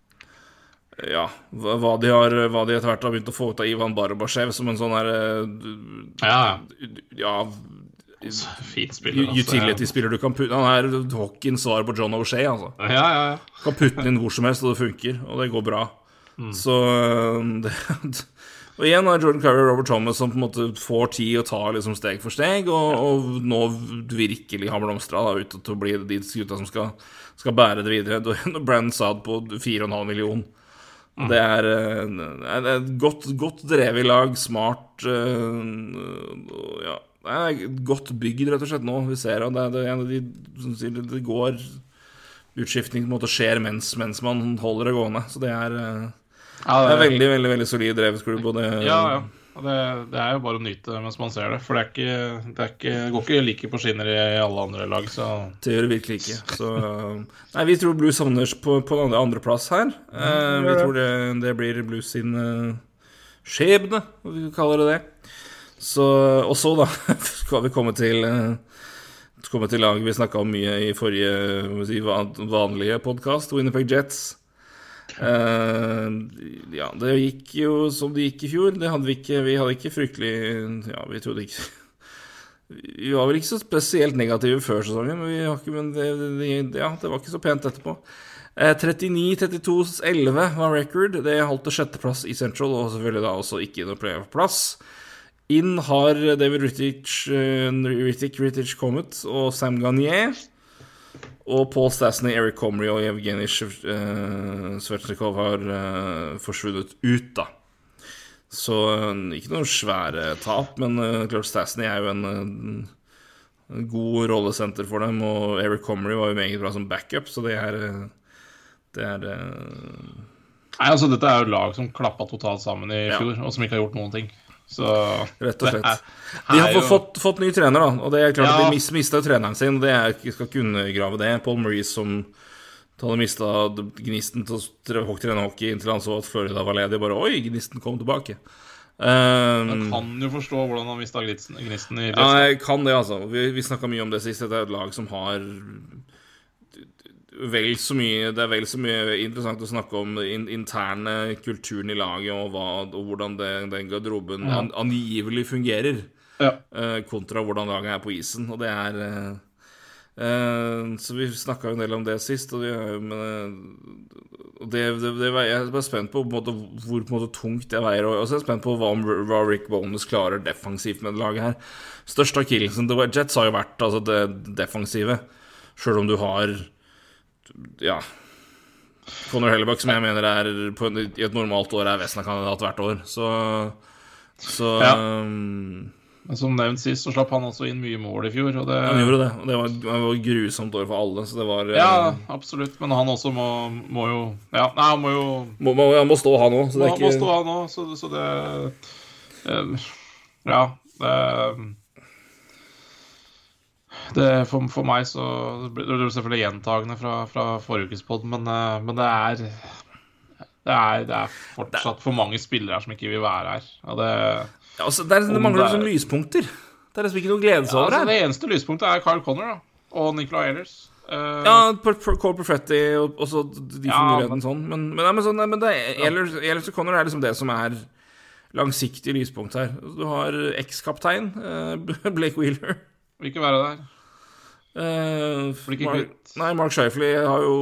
ja, hva de har Hva de etter hvert har begynt å få ut av Ivan Barabashev som en sånn her eh, Ja, Ja, ja. Fint spiller. altså. utility-spiller du kan putte Han er Hawkins svar på John O'Shea, altså. Ja, ja, ja. Kan putte den inn hvor som helst, og det funker, og det går bra. Så øh, [laughs] det, Og igjen er Jordan Curry og Robert Thomas som på en måte får tid og tar liksom steg for steg, og, og nå virkelig har blomstra ut til å bli de gutta som skal, skal bære det videre. Da- [laughs] Brandon det på 4,5 million. Det er, det et godt, godt drevet lag, smart Ja, det er godt bygd, rett og slett, nå. Vi ser at det, det en av de som sier det, det går utskiftning på en måte skjer mens, mens man holder det gående. Så det er, eh, det er veldig veldig, veldig solid drevet klubb. Og det, Ja, ja. Det, det er jo bare å nyte mens man ser det. For det, ikke, det, ikke, går ikke like på skinner i alle andre lag, så Det gjør det virkelig ikke. Så eh, Nei, vi tror Blues havner på, på en andre- andreplass her. Eh, vi tror det, det blir Blues sin eh, skjebne, om vi kaller det det. Så, og så, da, [laughs] skal vi komme til eh, komme til laget vi snakka om mye i forrige si, vanlige podkast, Winnerpeg Jets. Eh, ja, det gikk jo som det gikk i fjor. Det hadde vi ikke Vi hadde ikke fryktelig Ja, vi trodde ikke [laughs] Vi var vel ikke så spesielt negative før sesongen, men, ikke, men det, det, ja, det var ikke så pent etterpå. Eh, 39-32-11 var record. Det holdt til sjetteplass i Central, og selvfølgelig da også ikke noe playoff-plass. Inn har David Rittich, uh, Rittich, Rittich kommet, og Sam Garnier. Og Paul Stasny, Eric Comrie og Evgenij uh, Svetsjnikov har eh, forsvunnet ut, da. Så eh, ikke noen svære tap, men klart Stasny er jo en, eh, en god rollesenter for dem, og Eric Comrie var jo meget bra som backup, så det er eh, Det er eh, Nei, altså Dette er jo lag som klappa totalt sammen i Ja. fjor, og som ikke har gjort noen ting. Så Rett og slett. Er- De har jo- fått, fått ny trener, da, og det er klart Ja. de mis, mista treneren sin. Det er, jeg skal ikke undergrave det. Paul Maurice som hadde mista gnisten til å trene hockey inntil han så at Florida var ledig. Bare oi, gnisten kom tilbake. Um, jeg kan jo forstå hvordan han mista gnisten, gnisten i ja, jeg kan det, altså. Vi, vi snakka mye om det sist. Dette er et lag som har vel så mye Det er vel så mye interessant å snakke om den interne kulturen i laget, og, hva, og hvordan det, den garderoben Ja. an, angivelig fungerer, Ja. uh, kontra hvordan laget er på isen. Og det er uh, uh, Så vi snakka jo en del om det sist, og det, det, det, Jeg er bare spent på, på måte, hvor på måte, tungt det veier. Og så er jeg spent på hva, hva Rick Bonus klarer defensivt med det laget her. Største akillesen til Jets har jo vært altså, det defensive. Sjøl om du har ja Conor Hellebuck, som jeg mener er på en, i et normalt år er Vesna-kandidat hvert år. Så, så Ja. um, Men som nevnt sist, så slapp han også inn mye mål i fjor. Og det, Han gjorde det, og det var, det var grusomt år for alle. Så det var eh, Ja, absolutt. Men han også må, må jo Ja, nei, han må jo må, må, Han må stå, han òg. Han ikke... må, stå, han òg, så, så det eh, Ja, det det, for, for meg så blir det selvfølgelig gjentagende fra, fra forrige ukes pod, men, eh, men det er Det er, det er fortsatt for mange spillere her som ikke vil være her. Og det, Ja, altså, det, er, det mangler er- liksom lyspunkter. Det er liksom ikke noe å glede seg over altså, her. det eneste lyspunktet er Kyle Connor da, og Nicolay Ehlers. Uh, Ja, Per- Per- Cole Perfetti og, og så de får Ja, muligheten men- sånn. Men, men, nei, men, sånn, nei, men det er Ehlers Ehlers og Connor er liksom det som er langsiktig lyspunkt her. Du har ekskaptein uh, [laughs] Blake Wheeler. Vil ikke være der. Eh, ikke Mark, nei, Mark Shifley har jo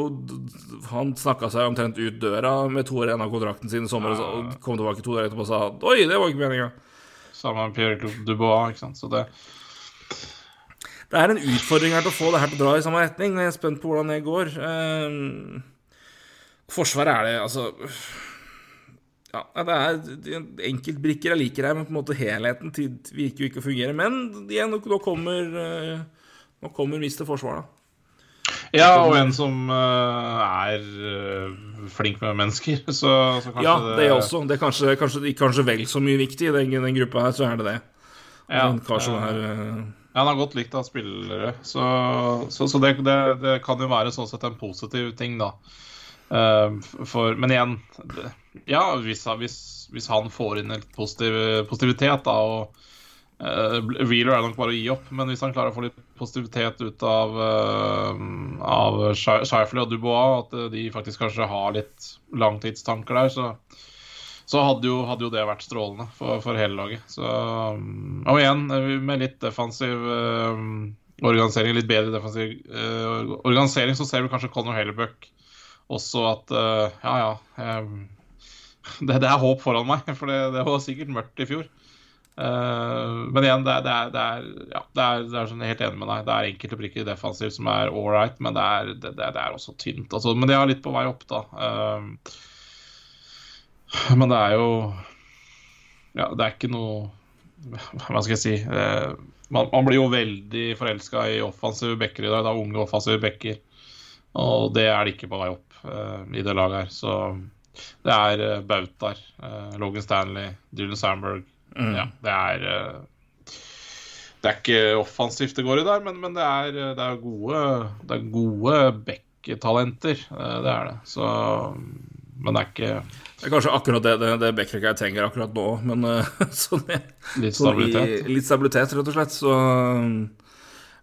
Han snakka seg omtrent ut døra med to år igjen av kontrakten sin i sommer, og og kom tilbake to år etterpå og sa Oi, det var ikke meninga. Samme med Pierre Dubois, ikke sant. Så det Det er en utfordring her til å få det her til å dra i samme retning. Jeg er spent på hvordan det går. Eh, forsvaret er det, altså Ja, det er enkeltbrikker jeg liker her, men på en måte helheten virker jo ikke å fungere. Men igjen, nå kommer eh, Nå kommer Mister Forsvar, da. Ja, og en som eh, er eh, flink med mennesker, [laughs] så, så kanskje Ja, det er også. Det er kanskje, kanskje, kanskje vel så mye viktig i den, den gruppa her, så er det det. Ja, eh, er Ja, han har godt likt av spillere, så, så, så det, det, det kan jo være sånn sett en positiv ting, da. Eh, for, men igjen, ja, hvis, hvis, hvis han får inn litt positiv, positivitet, da, og uh, Wheeler er nok bare å gi opp, men hvis han klarer å få litt positivitet ut av, uh, av Shifley og Dubois, at de faktisk kanskje har litt langtidstanker der, så så hadde jo, hadde jo det vært strålende for, for hele laget. Så, um, og igjen, med litt defensiv eh, organisering, litt bedre defensiv eh, organisering, så ser vi kanskje Conor Hellebuck også at eh, ja, ja eh, det, det er håp foran meg, [laughs] for det, det var sikkert mørkt i fjor. Uh, men igjen, det, er- det, er, det, er, ja, det, er, det er sånn helt enig med deg. Det er enkelte brikker defensivt som er all right, men det er, det, er også tynt. Altså, men det er litt på vei opp, da. Uh, men det er jo Ja, det er ikke noe Hva skal jeg si Uh, man, man blir jo veldig forelska i offensive backer i dag. Det er unge offensive backer. Og det er det ikke på vei opp i det laget her. Så det er uh, bautaer. eh, Logan Stanley, Dylan Sandberg. mm. Ja, det er eh, Det er ikke offensivt det går i der, men, men det, er, eh, det er gode Det er gode backtalenter. eh, Det er det. Så Men det er ikke Det er kanskje akkurat det, det, det Bekkerek jeg trenger akkurat nå, men eh, [laughs] så det, litt sånn stabilitet. I, litt stabilitet, rett og slett. Så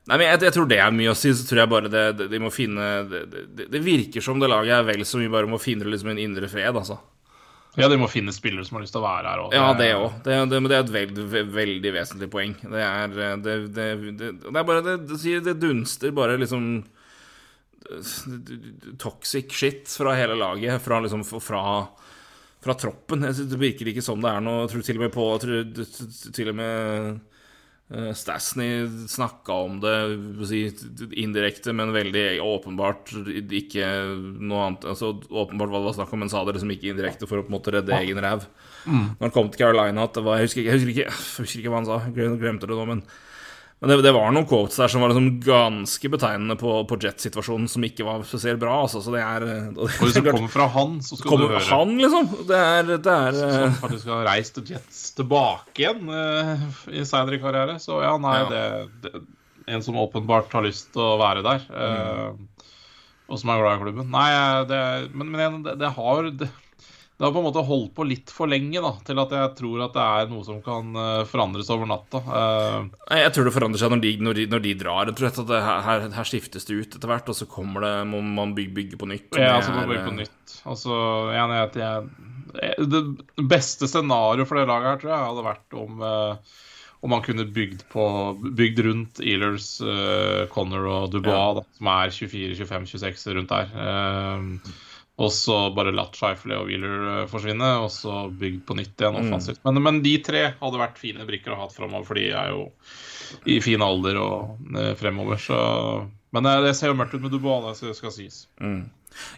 Nei, men jeg, jeg tror det er mye å si. Så tror jeg bare det, det, de må finne det, det, det virker som det laget er vel så mye bare om å finne liksom en indre fred, altså. Ja, de må finne spillere som har lyst til å være her òg. Ja, det òg. Det, det, er et veldig, veldig vesentlig poeng. Det er Det, det, det, det er bare det, dunster bare liksom Toxic shit fra hele laget. Fra liksom fra, fra troppen. Det virker ikke som det er noe Jeg tror til og med på tror, Til og med uh, Stasny snakka om det si, indirekte, men veldig åpenbart ikke noe annet Altså åpenbart hva det var snakk om, men sa det liksom ikke indirekte for å på en måte redde egen ræv. Når han kom til Carolina at det var Jeg husker ikke, jeg husker ikke, jeg husker ikke hva han sa, jeg glemte det nå, men men det, det var noen quotes der som var liksom ganske betegnende på, på Jet-situasjonen, som ikke var spesielt bra. Altså, så det er Og [laughs] hvis det kommer fra han, så skal du høre. han, liksom? Det er, det er eh, Som faktisk har reist til Jets tilbake igjen uh, i seinere karriere. Så ja, nei, Ja. Det, det En som åpenbart har lyst til å være der. eh, Og som er glad i klubben. Nei, det, men, men det, det har det, har på en måte holdt på litt for lenge da, til at jeg tror at det er noe som kan eh, forandres over natta. Uh, Jeg tror det forandrer seg når de, når de, når de drar. Jeg tror at det, her, her skiftes det ut etter hvert, og så kommer det, må man bygge, bygge på nytt. Ja, så må man bygge på nytt. Altså, jeg, jeg, jeg, det beste scenarioet for det laget her, tror jeg, hadde vært om eh, om man kunne bygd, på, bygd rundt Ealers, uh, Connor og Dubois, da, som er 24-25-26 rundt der. Eh, og så bare latt Shifley og Wheeler eh, forsvinne, og så bygd på nytt igjen offensivt. Men, men de tre hadde vært fine brikker å ha framover, for de er jo i fin alder og eh, fremover, så Men eh, det ser jo mørkt ut med Dubois, det skal sies.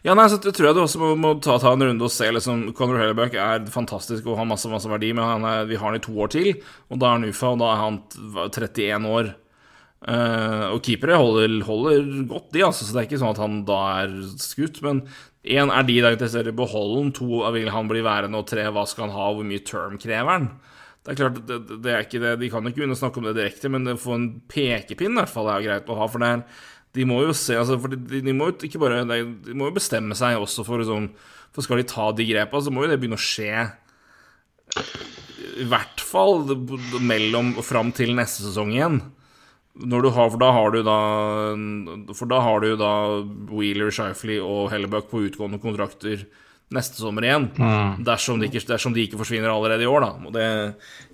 Ja, nei, så tror jeg du også må, må ta, ta en runde og se liksom, Conor Hellebuck er fantastisk og har masse masse verdi, men er, vi har han i to år til, og da er han UFA, og da er han 31 år. Uh, og keepere holder, holder godt, de, altså, så det er ikke sånn at han da er skutt. Men én er de der interessert i å to vil han bli værende, og tre hva skal han ha, hvor mye term krever han? Det er klart, det, det er ikke det, De kan ikke begynne å snakke om det direkte, men å få en pekepinn i hvert fall er greit å ha. For det er, De må jo se altså, for de, de må jo ikke bare De må jo bestemme seg også for liksom For skal de ta de grepa, så må jo det begynne å skje i hvert fall mellom og fram til neste sesong igjen. Når du har, for da har du da For da har du da Wheeler, Shifley og Hellebuck på utgående kontrakter neste sommer igjen. Mm. Dersom, de ikke, dersom, de ikke, forsvinner allerede i år, da. Og det,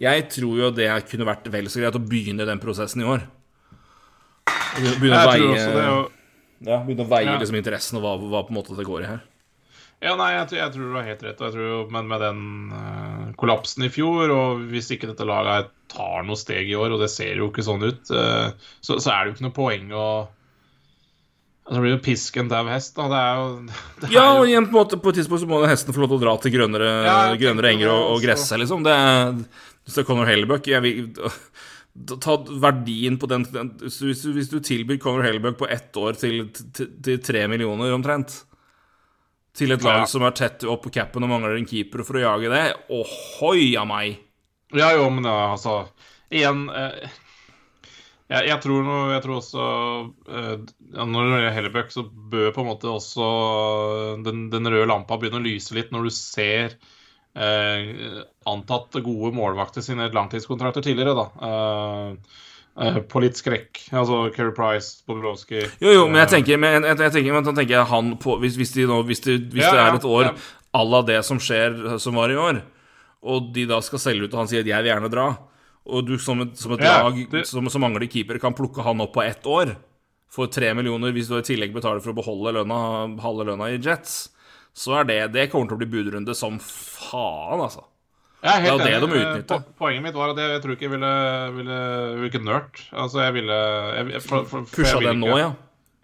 jeg tror jo det kunne vært vel så greit å begynne den prosessen i år. Begynne å veie, jo... ja, begynne å veie ja. liksom, interessen og hva, hva, på en måte det går i her. Ja, nei, jeg, jeg, tror du har helt rett. Og jeg tror, men med den uh, kollapsen i fjor, og hvis ikke dette laget tar noe steg i år, og det ser jo ikke sånn ut, uh, så, så, er det jo ikke noe poeng å Altså blir jo pisken dau hest, da. Det er jo [laughs] det er Ja, og igjen på, måte, på et tidspunkt så må hesten få lov til å dra til grønnere, ja, grønnere enger og, og gresse, liksom. Det er, det er Conor Hellebuck jeg Ta verdien på den, den hvis, du, hvis, du, tilbyr Conor Hellebuck på ett år til, til tre millioner omtrent til et lag ja. som er tett opp på capen og mangler en keeper for å jage det. Ohoi a meg! Ja, jo, men altså Igjen eh, jeg, jeg, tror noe, jeg, tror også eh, Når det gjelder Hellebuck, så bør på en måte også den, den, røde lampa begynne å lyse litt når du ser eh, antatt gode målvakter sine langtidskontrakter tidligere, da. Eh, Eh, på litt skrekk. Altså Keri Price, Bobrovsky Jo, jo, men jeg tenker, men jeg, jeg tenker, men tenker han på Hvis, hvis, de nå, hvis, de, hvis ja, det er et år à la det som skjer som var i år, og de da skal selge ut, og han sier at 'jeg vil gjerne dra', og du som et, som et lag det... som, som, mangler keeper, kan plukke han opp på ett år for tre millioner hvis du i tillegg betaler for å beholde lønna, halve lønna i Jets, så er det Det kommer til å bli budrunde som faen, altså. Jeg er helt det er det de må utnytte. Poenget mitt var at jeg, jeg tror ikke jeg ville, ville, ville ikke nørt. Altså, jeg ville jeg, for, for, for Pusha det nå, ja?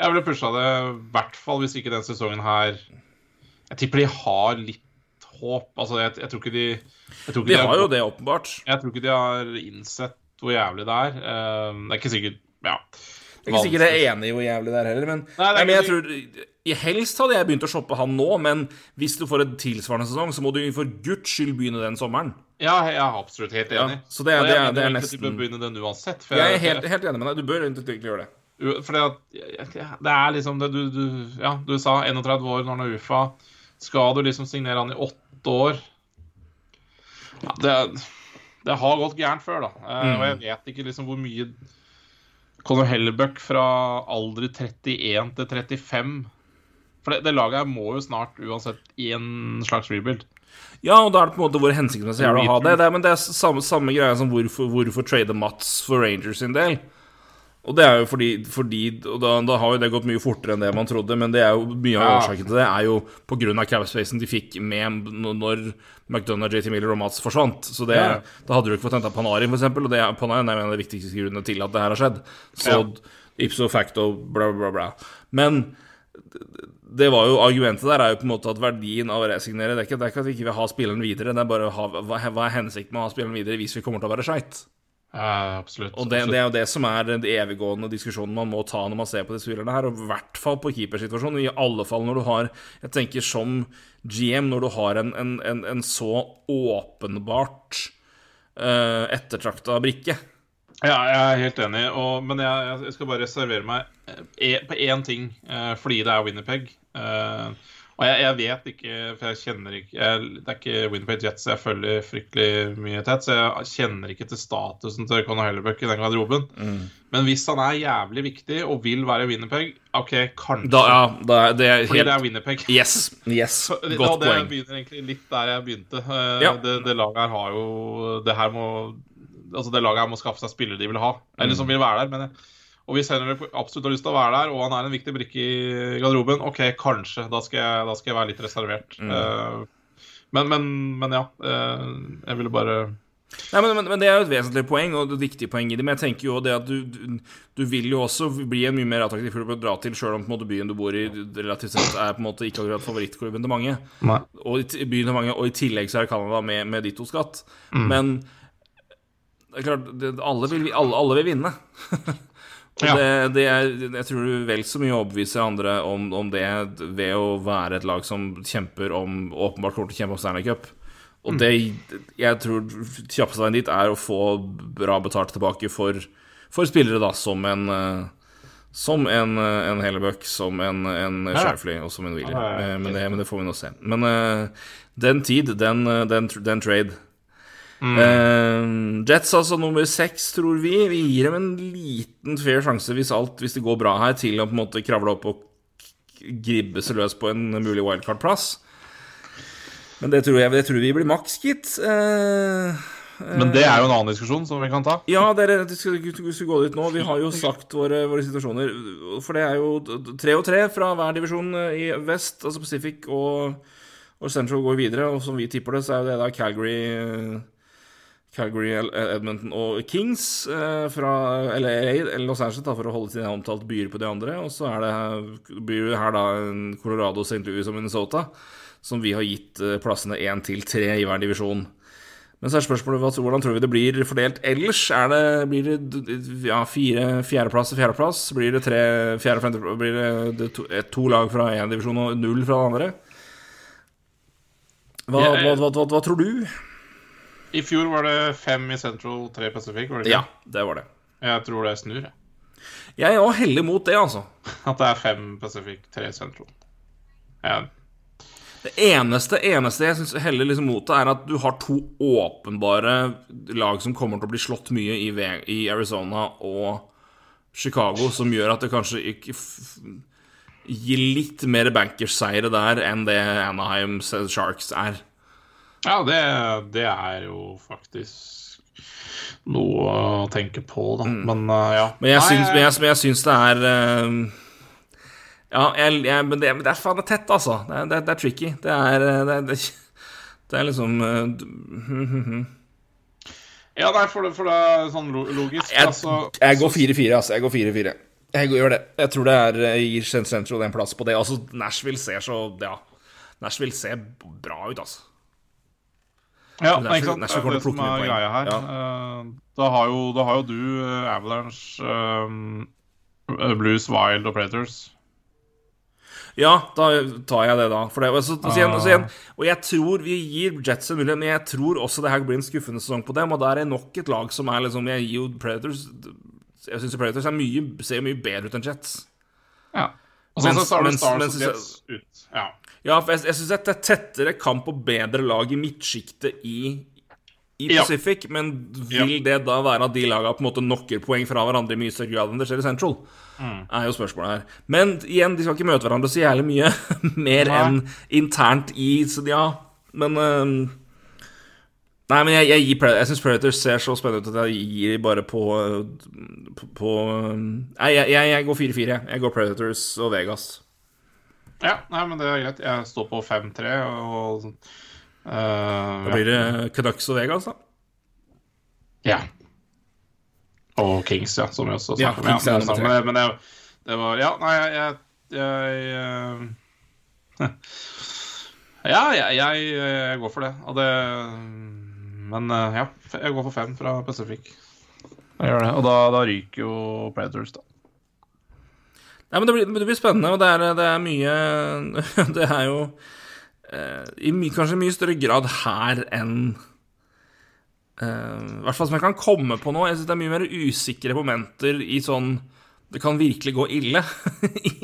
Jeg ville pusha det i hvert fall hvis ikke den sesongen her Jeg tipper de har litt håp. Altså, jeg, jeg tror ikke de ikke De har jo det, åpenbart. Jeg tror ikke de har innsett hvor jævlig det er. Uh, det er ikke sikkert Ja. Jeg er ikke sikkert jeg er enig i hvor jævlig det er heller, men, nei, nei, men jeg tror Helst hadde jeg begynt å shoppe han nå, men hvis du får en tilsvarende sesong, så må du for guds skyld begynne den sommeren. Ja, jeg er absolutt helt enig. Ja, så det, er, det, er, det er nesten Du bør begynne den uansett. jeg, er helt, helt, enig med deg. Du bør egentlig gjøre det. For det er liksom det du, du, Ja, du sa 31 år når han er UFA. Skal du liksom signere han i åtte år? Ja, det, det har gått gærent før, da. Mm. Og jeg vet ikke liksom hvor mye Conor Hellebuck fra alder 31 til 35 For det, det laget må jo snart uansett i en slags rebuild. Ja, og da er det på en måte hvor hensiktsmessig er det å ha det. det men det er samme, samme greia som hvorfor, hvorfor trade Mats for Rangers sin del. Og det er jo fordi, fordi Og da, da, har jo det gått mye fortere enn det man trodde, men det er jo mye av årsaken til det er jo av capspacen de fikk med når McDonagh, JT Miller og Mats forsvant. Så det, ja. Da hadde du ikke fått henta Panarin, f.eks., og det, Panarin er en av de viktigste grunnene til at det her har skjedd. Så ja. ipso facto, bla, bla, bla. Men det var jo Argumentet der er jo på en måte at verdien av å resignere Det er ikke, det er ikke at vi ikke vil ha spilleren videre, det er bare ha, hva, hva, er hensikten med å ha spilleren videre hvis vi kommer til å være skeit? Ja, absolutt. Og det, det, er jo det som er den eviggående diskusjonen man må ta når man ser på de spillerne her, og i hvert fall på keepersituasjonen. I alle fall når du har Jeg tenker som GM, når du har en, en, en, en så åpenbart uh, ettertrakta brikke. Ja, jeg er helt enig, og, men jeg, jeg, skal bare reservere meg e, på én ting, uh, fordi det er Winnerpeg. Uh, og jeg, jeg, vet ikke, for jeg kjenner ikke jeg, Det er ikke Winnipeg Jets jeg følger fryktelig mye tett, så jeg kjenner ikke til statusen til Conor Hellebuck i den garderoben. Mm. Men hvis han er jævlig viktig og vil være Winnerpeg, OK, kanskje. Da, ja, da, det er Fordi helt... det er Winnerpeg. Yes, yes. Godt poeng. Det begynner egentlig litt der jeg begynte. Ja. det, det laget her har jo Det her må Altså, det laget her må skaffe seg spillere de vil ha. Eller som mm. vil være der, men og hvis Henry absolutt har lyst til å være der, og han er en viktig brikke i garderoben, OK, kanskje. Da skal jeg, da skal jeg være litt reservert. Mm. Uh, men, men, men, ja. Uh, jeg ville bare Nei, men, men, Det er jo et vesentlig poeng, og et viktig poeng i det. Men jeg tenker jo det at du, du, vil jo også bli en mye mer attraktiv klubb å dra til, sjøl om på en måte, byen du bor i, relativt sett er på en måte ikke akkurat favorittklubben til mange. Og i, byen til mange, og i tillegg så er Canada med, med ditto-skatt. Mm. Men det er klart, det, alle, vil, alle, alle vil vinne. [laughs] Ja. det, det er, jeg tror du vel så mye overbeviser andre om, om, det ved å være et lag som kjemper om Åpenbart kommer til å kjempe om Stanley Cup. Og mm. det jeg tror kjappeste veien dit er å få bra betalt tilbake for, for spillere da som en, Som en, eh, en Hellebuck, som en, en. Shifley og som en Wheeler. Eh, Men, det, men det får vi nå se. Men eh, den tid, den, eh, den, den trade Mm. Uh, Jets altså nummer seks, tror vi. Vi gir dem en liten fair sjanse hvis, alt, hvis det går bra her, til å på en måte kravle opp og gribbe seg løs på en mulig wildcard-plass. Men det tror jeg det tror vi blir maks, gitt. Eh, Men det er jo en annen diskusjon som vi kan ta. ja, dere det skal, Vi skal gå dit nå. Vi har jo sagt våre, våre situasjoner. For det er jo tre og tre fra hver divisjon eh, i vest, altså Pacific og, og Central går videre. Og som vi tipper det, så er jo det da Calgary eh, Calgary, Edmonton og Kings eh, fra eller LA Los Angeles da, for å holde sine omtalt byer på de andre. Og så er det byer her da en Colorado, St. Louis og Minnesota, som vi har gitt eh, plassene én til tre i hver divisjon. Men så er spørsmålet hvordan tror vi det blir fordelt ellers? Er det, blir det ja, fire fjerdeplass og fjerdeplass? Blir det tre fjerde, femte, Blir det, det to, to lag fra én divisjon og null fra den andre? Hva, hva, hva, hva tror du? I fjor var det fem i Central, tre i Pacific. var det ikke? Ja, det var det. Jeg tror det snur. jeg. Jeg er også heldig mot det, altså. [laughs] At det er fem Pacific, tre Central. Ja. Det eneste, eneste jeg syns heller liksom mot det, er at du har to åpenbare lag som kommer til å bli slått mye i, i Arizona og Chicago, som gjør at det kanskje ikke gir litt mer bankers-seire der enn det Anaheim Sharks er. Ja, det, det er jo faktisk noe å tenke på, da. Men uh, ja. Mm. Men jeg syns, men jeg, men jeg syns det er uh, Ja, jeg, jeg, men, det, men det er faen det tett, altså. Det er, det det er tricky. Det er, eh, det er, det det liksom uh, Ja, nei, for det, for det er sånn logisk. Jeg, altså, jeg går 4-4, altså. Jeg går 4-4. Jeg går- gjør det. Jeg tror det er eh, gir Central en plass på det. Altså, Nashville ser så Ja. Nashville ser bra ut, altså. Ja, ikke Nashville- sant? Det er kommer det til å som er greia her. Ja. Eh, da, har jo, da har jo du eh, Avalanche, eh, Blues, Wild og Predators. Ja, da tar jeg det, da. Det, altså, så igjen, Ah. så igjen, og jeg tror vi gir Jets en mulighet, men jeg tror også det her blir en skuffende sesong på dem. Og der er nok et lag som er liksom Jeg gir jo Predators Jeg syns Predators er mye, ser mye bedre ut enn Jets. Ja. Og så Mens- så du mens- Stars og Jets ut. Ja. Ja, for jeg, jeg syns det er tettere kamp og bedre lag i midtsjiktet i, i Ja. Pacific, men vil det da være at de lagene på en måte knocker poeng fra hverandre i mye større grad enn det skjer i Central? Mm. Er jo spørsmålet her. Men igjen, de skal ikke møte hverandre så jævlig mye [laughs] mer Nei. enn internt i Så ja, men uh, Nei, men jeg, jeg, gir jeg syns Predators ser så spennende ut at jeg gir bare på På, på Nei, jeg, jeg, går 4-4. jeg. Jeg går Predators og Vegas. Ja, nei, men det er greit. Jeg står på 5-3 og uh, Da blir det Canucks og Vegas, da. Ja. Og Kings, ja, som vi også Ja, snakket om. Kings er men, men, det, det var Ja, nei, jeg, jeg, jeg eh, [laughs] Ja, jeg, jeg, jeg går for det. Og det Men eh, ja, jeg går for fem fra Pacific. Jeg gjør det. Og da, da ryker jo Predators, da. Nei, men det blir, det blir spennende, og det er, det er mye [laughs] Det er jo eh, i my, kanskje mye større grad her enn eh, I hvert fall som jeg kan komme på nå. Jeg syns det er mye mer usikre momenter i sånn Det kan virkelig gå ille [laughs] i,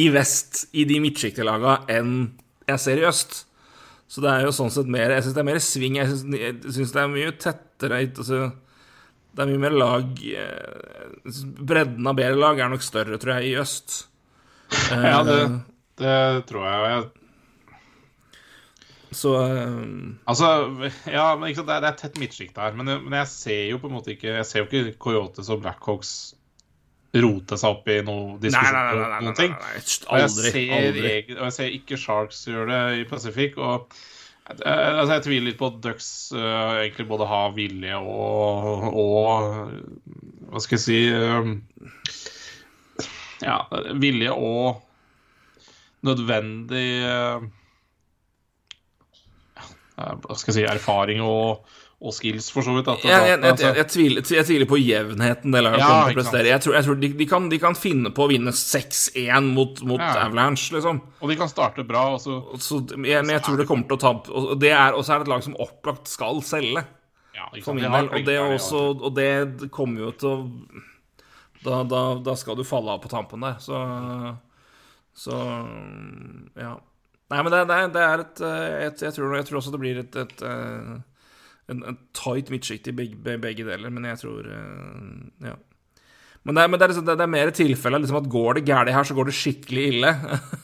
i vest, i de midtsjiktelaga, enn jeg ser i øst. Så det er jo sånn sett mer Jeg syns det er mer sving. Jeg syns det er mye tettere altså, det er mye mer lag eh, Bredden av bedre lag er nok større, tror jeg, i øst. Eh, Ja, det, det tror jeg. jeg Så eh, Altså, ja, men det er, det er tett midtsjikt her. Men, men jeg ser jo på en måte ikke Jeg ser jo ikke Coyotes og Blackhawks rote seg opp i noe Nei, nei, diskusjon nei. nei, nei, noen nei, ting. nei, nei, nei, jeg, Aldri. ser, aldri. egen- og jeg ser ikke Sharks gjøre det i Pacific. Og eh, altså, jeg tviler litt på at Ducks uh, egentlig både har vilje og, og Hva skal jeg si uh, Ja, vilje og nødvendig uh, Hva skal jeg si Erfaring og, og skills, for så vidt. At, Jeg, jeg, jeg, altså- jeg, jeg, tviler, jeg tviler på jevnheten det laget Ja, kommer til å prestere. Jeg tror, jeg tror de, de, kan, de kan finne på å vinne 6-1 mot, mot Ja. Avalanche, liksom. og de kan starte bra. Og så, Så, jeg, men jeg tror det kommer til å ta Og det er, er det et lag som opplagt skal selge, ja, for min del. Og det, også, og det kommer jo til å Da, da, da skal du falle av på tampen der. Så, så ja. Nei, men det, det, det er et, et jeg, tror, jeg, tror, også det blir et, et en, en tight midtsjikt i begge, begge, deler, men jeg tror Ja. Men det er, men det er, liksom, det er mer tilfelle liksom at går det galt her, så går det skikkelig ille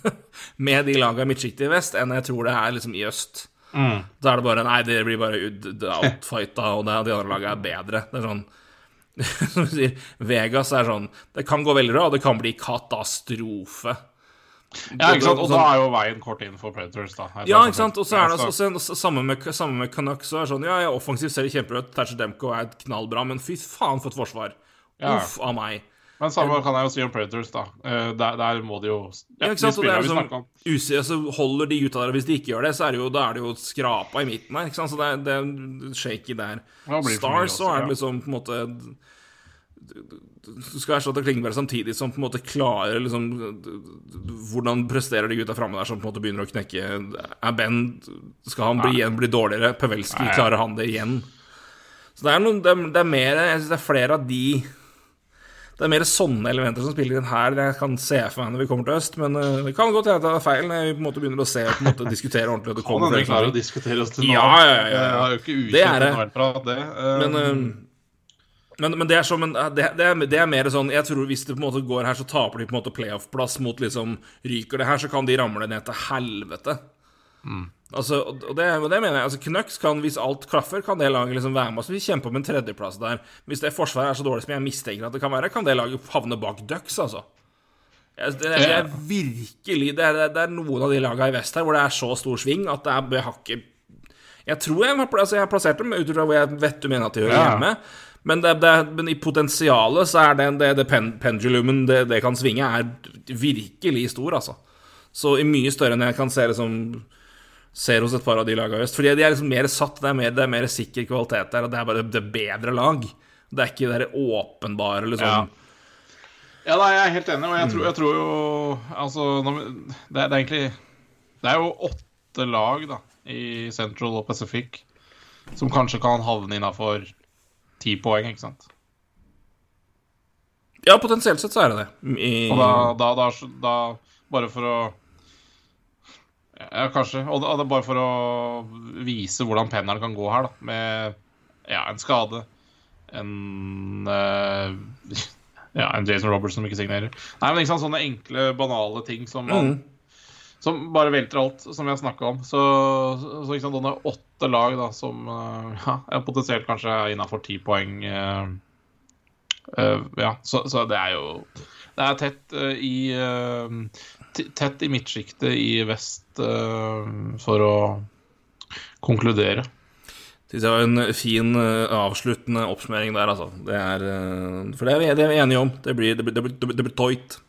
[laughs] med de lagene i midtsjiktet i vest, enn jeg tror det er liksom i øst. Mm. Da er det bare Nei, det blir bare outfighta, og det, de andre lagene er bedre. Det er sånn [laughs] Som du sier, Vegas er sånn Det kan gå veldig bra, og det kan bli katastrofe. Ja, ikke sant? Og da er jo veien kort inn for Predators, da. Ja, ikke sant. Og så er det også, samme med, sammen med Canucks. Så er sånn, ja, ja, offensivt ser det kjempebra ut. Thatcher Demko er knallbra, men fy faen for et forsvar. Ja. Uff a meg. Men samme kan jeg jo si om Predators, da. Uh, der, der, må de jo Ja, ikke sant. De spiller vi snakker om. Så holder de ut av det, hvis de ikke gjør det, så er det jo, da er det jo skrapa i midten her. Ikke sant? Så det er, det er shaky der. Stars, så er det liksom på en måte du skal erstatte Klingberg samtidig som på en måte klarer liksom Hvordan presterer de gutta framme der som på en måte begynner å knekke Er Ben Skal han bli, igjen bli dårligere? Pavelski, klarer han det igjen? Så det er, noen, det er, det er mer Jeg syns det er flere av de det er mer sånne elementer som spiller inn her jeg kan se for meg når vi kommer til øst. Men uh, det kan godt hende det er feil når vi på en måte begynner å se og på en måte diskutere ordentlig. Det kan hende vi klarer å diskutere oss til nå. Ja, ja, ja, ja. Jeg har jo ikke ukjent det. Um, men, uh, men, men, det er som en, det, det, er, det, er, mer sånn Jeg tror hvis det på en måte går her, så taper de på en måte playoff-plass mot liksom Ryker det her, så kan de ramle ned til helvete. Mm. Altså, og det, det, mener jeg. altså Knøks kan, hvis alt klaffer, kan det laget liksom være med oss. Vi kjemper om en tredjeplass der. Hvis det forsvaret er så dårlig som jeg mistenker at det kan være, kan det laget havne bak Ducks, altså. Det er, det er virkelig det er, det er, noen av de lagene i vest her hvor det er så stor sving at det er hakket Jeg tror jeg, altså jeg har plassert dem ut fra hvor jeg vet du mener at de hører ja. hjemme. Men, det, det, men, i potensialet så er det, det, det pen, pendulumen det, det, kan svinge, er virkelig stor, altså. Så i mye større enn jeg kan se det som ser hos et par av de lagene i øst. Fordi de er liksom mer satt, det er mer, det er mer sikker kvalitet der, og det er bare det bedre lag. Det er ikke det åpenbare, liksom. Ja. ja, nei, jeg er helt enig, og jeg tror, jeg tror jo Altså, det, er egentlig Det er jo åtte lag, da, i Central og Pacific som kanskje kan havne innafor ti poeng, ikke sant? Ja, potensielt sett så er det det. I... Og da, da, da, da, Bare for å Ja, kanskje. Og er bare for å vise hvordan penneren kan gå her, da. Med ja, en skade, en uh, [laughs] Ja, en Jason Roberts som ikke signerer. Nei, men ikke sant, sånne enkle, banale ting som man mm som bare velter alt, som vi har snakka om. Så, så, så sant, sånne åtte lag da, som ja, er potensielt kanskje er innafor ti poeng. Uh, uh, ja, så, så, det er jo Det er tett i Tett i midtsjiktet i vest for å konkludere. Det var en fin avsluttende oppsummering der, altså. Det er, for det er, vi, er enige om. Det blir, blir, det blir, det blir toit.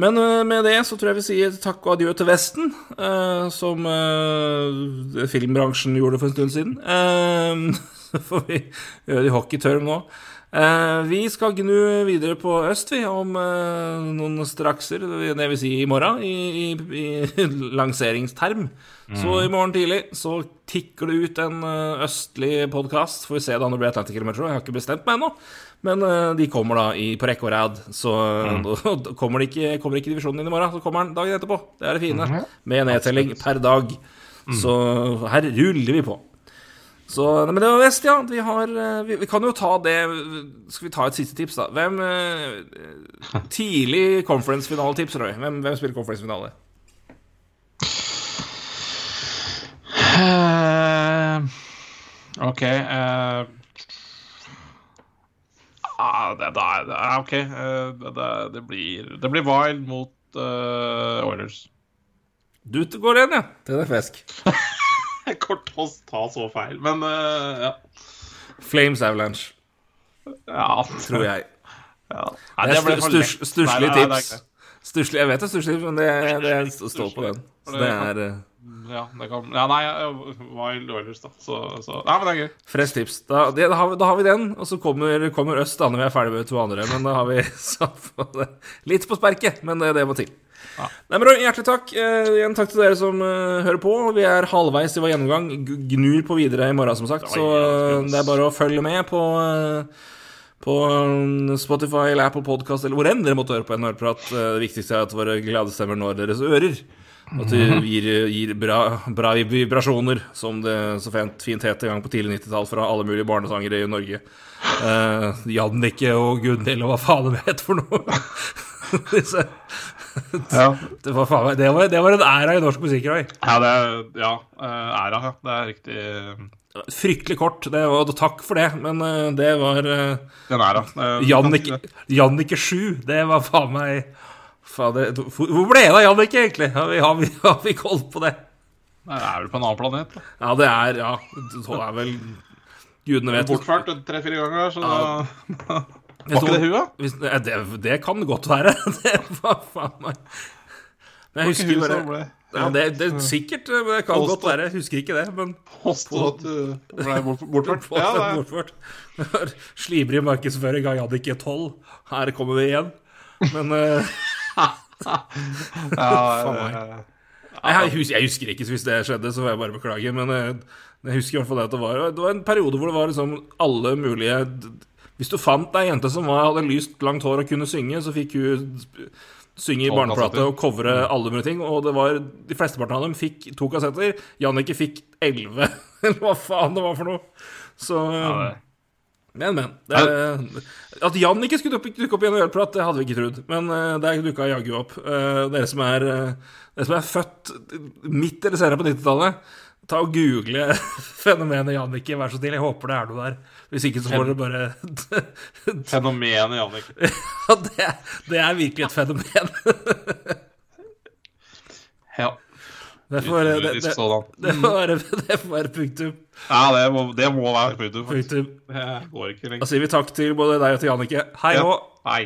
Men uh, med det så tror jeg vi sier takk og adjø til Vesten, uh, som uh, filmbransjen gjorde for en stund siden. [laughs] så får vi gjøre det i hockeytørm nå. Vi skal gnu videre på øst, vi, om noen strakser, det vil si i morgen, i, i, i [laughs] lanseringsterm. Mm. Så i morgen tidlig så tikker det ut en østlig podkast. Får vi se da når det blir Atlantic Metro. Jeg har ikke bestemt meg ennå. Men de kommer da i, på rekke og rad. Så mm. [laughs] kommer, de ikke, kommer ikke divisjonen inn i morgen, så kommer den dagen etterpå. Det er det fine. Mm. Med nedtelling per dag. Mm. Så her ruller vi på. Så, men det var vest, ja. Vi, har, eh, vi, vi, kan jo ta det Skal vi ta et siste tips, da? Hvem uh, [laughs] Tidlig conference-finaletips, Roy. Hvem, hvem spiller conference-finale? Uh, OK. Uh Ah, det, det, OK. Eh, det, det, blir, det blir Wild mot uh, Oilers. Du går igjen, ja. Det er fisk. [laughs] [laughs] Kort hos, ta så feil, men uh, ja. Flames Avalanche. Ja. Tror jeg. [laughs] Ja. Nei, det er stusslig tips. Stusslig, jeg vet det er stusslig, men det, det, det står på den. Så det er uh, ja, det kan Ja, nei, Wild Oilers, da. Så, så Nei, men det er gøy. Fresh tips. Da, det, da, har vi, da, har vi, den, og så kommer, kommer Øst da når vi er ferdig med to andre. Men da har vi [laughs] litt på sperket, men det, det må til. Ja. Nei, men Hjertelig takk. Eh, igjen takk til dere som eh, hører på. Vi er halvveis i vår gjennomgang. Gnur på videre i morgen, som sagt. Så eh, det er bare å følge med på på um, Spotify eller Apple Podcast eller hvor enn dere måtte høre på NHL-prat. Eh, Det viktigste er at våre glade stemmer når deres ører. At det gir, gir bra, bra vibrasjoner, som det så fint, fint het en gang på tidlig 90-tall fra alle mulige barnesangere i Norge. Uh, Jannicke og Gunhild og hva faen de het for noe. [laughs] Disse- [laughs] Ja, det, var faen, det, var, det var en æra i norsk musikk. Roy. ja det er ja, eh, æra. Ja. Det er riktig. Fryktelig kort, det var, takk for det, men eh, det var Den æra. Eh, Jannicke, Jannicke 7. Det var faen meg fader, Hvor ble det av Jannicke, egentlig? Har vi, har, vi, [laughs] har vi koll på det? Det er vel på en annen planet. Da. Ja, det er Ja, det er vel Gudene vet. Bortført tre-fire ganger, så da Jeg [laughs] Var ikke det huet? Hvis, det, det, det kan godt være. [laughs] Det var faen meg Men jeg husker bare ja, det, det er sikkert men Det kan godt være. Jeg husker ikke det, men Påstå at du ble bort- bortført. Ja, bortført. Slibrig markedsføring av Jannicke 12. Her kommer vi igjen. Men uh, [laughs] ja, meg. Jeg, husker, jeg husker ikke, hvis det skjedde, så får jeg bare beklage. Men jeg, jeg husker i hvert fall det at det var, det var en periode hvor det var liksom alle mulige Hvis du fant ei jente som var, hadde lyst, langt hår og kunne synge, så fikk hun synge i barneplate og covre alle mulige ting. Og det var, de flesteparten av dem fikk to kassetter. Jannicke fikk elleve, [laughs] eller hva faen det var for noe. Så ja, Men, men. Det, at Jannicke skulle dukke opp i en ølprat, det hadde vi ikke trodd. Men uh, der dukka jaggu opp. Eh, dere, som er, eh, dere som er født midt eller senere på 90-tallet, ta og google [laughs] fenomenet Jannicke, vær så snill. Jeg håper det er noe der. Hvis ikke så får dere bare [laughs] Fenomenet Jannicke. [laughs] Ja, det, det er virkelig et fenomen. Ja. Det får det, det, det får være, det får være punktum. Ja, det må, det må være punktum. punktum. Det går ikke Da sier vi takk til både deg og til Jannicke. Hei Ja. nå. Hei.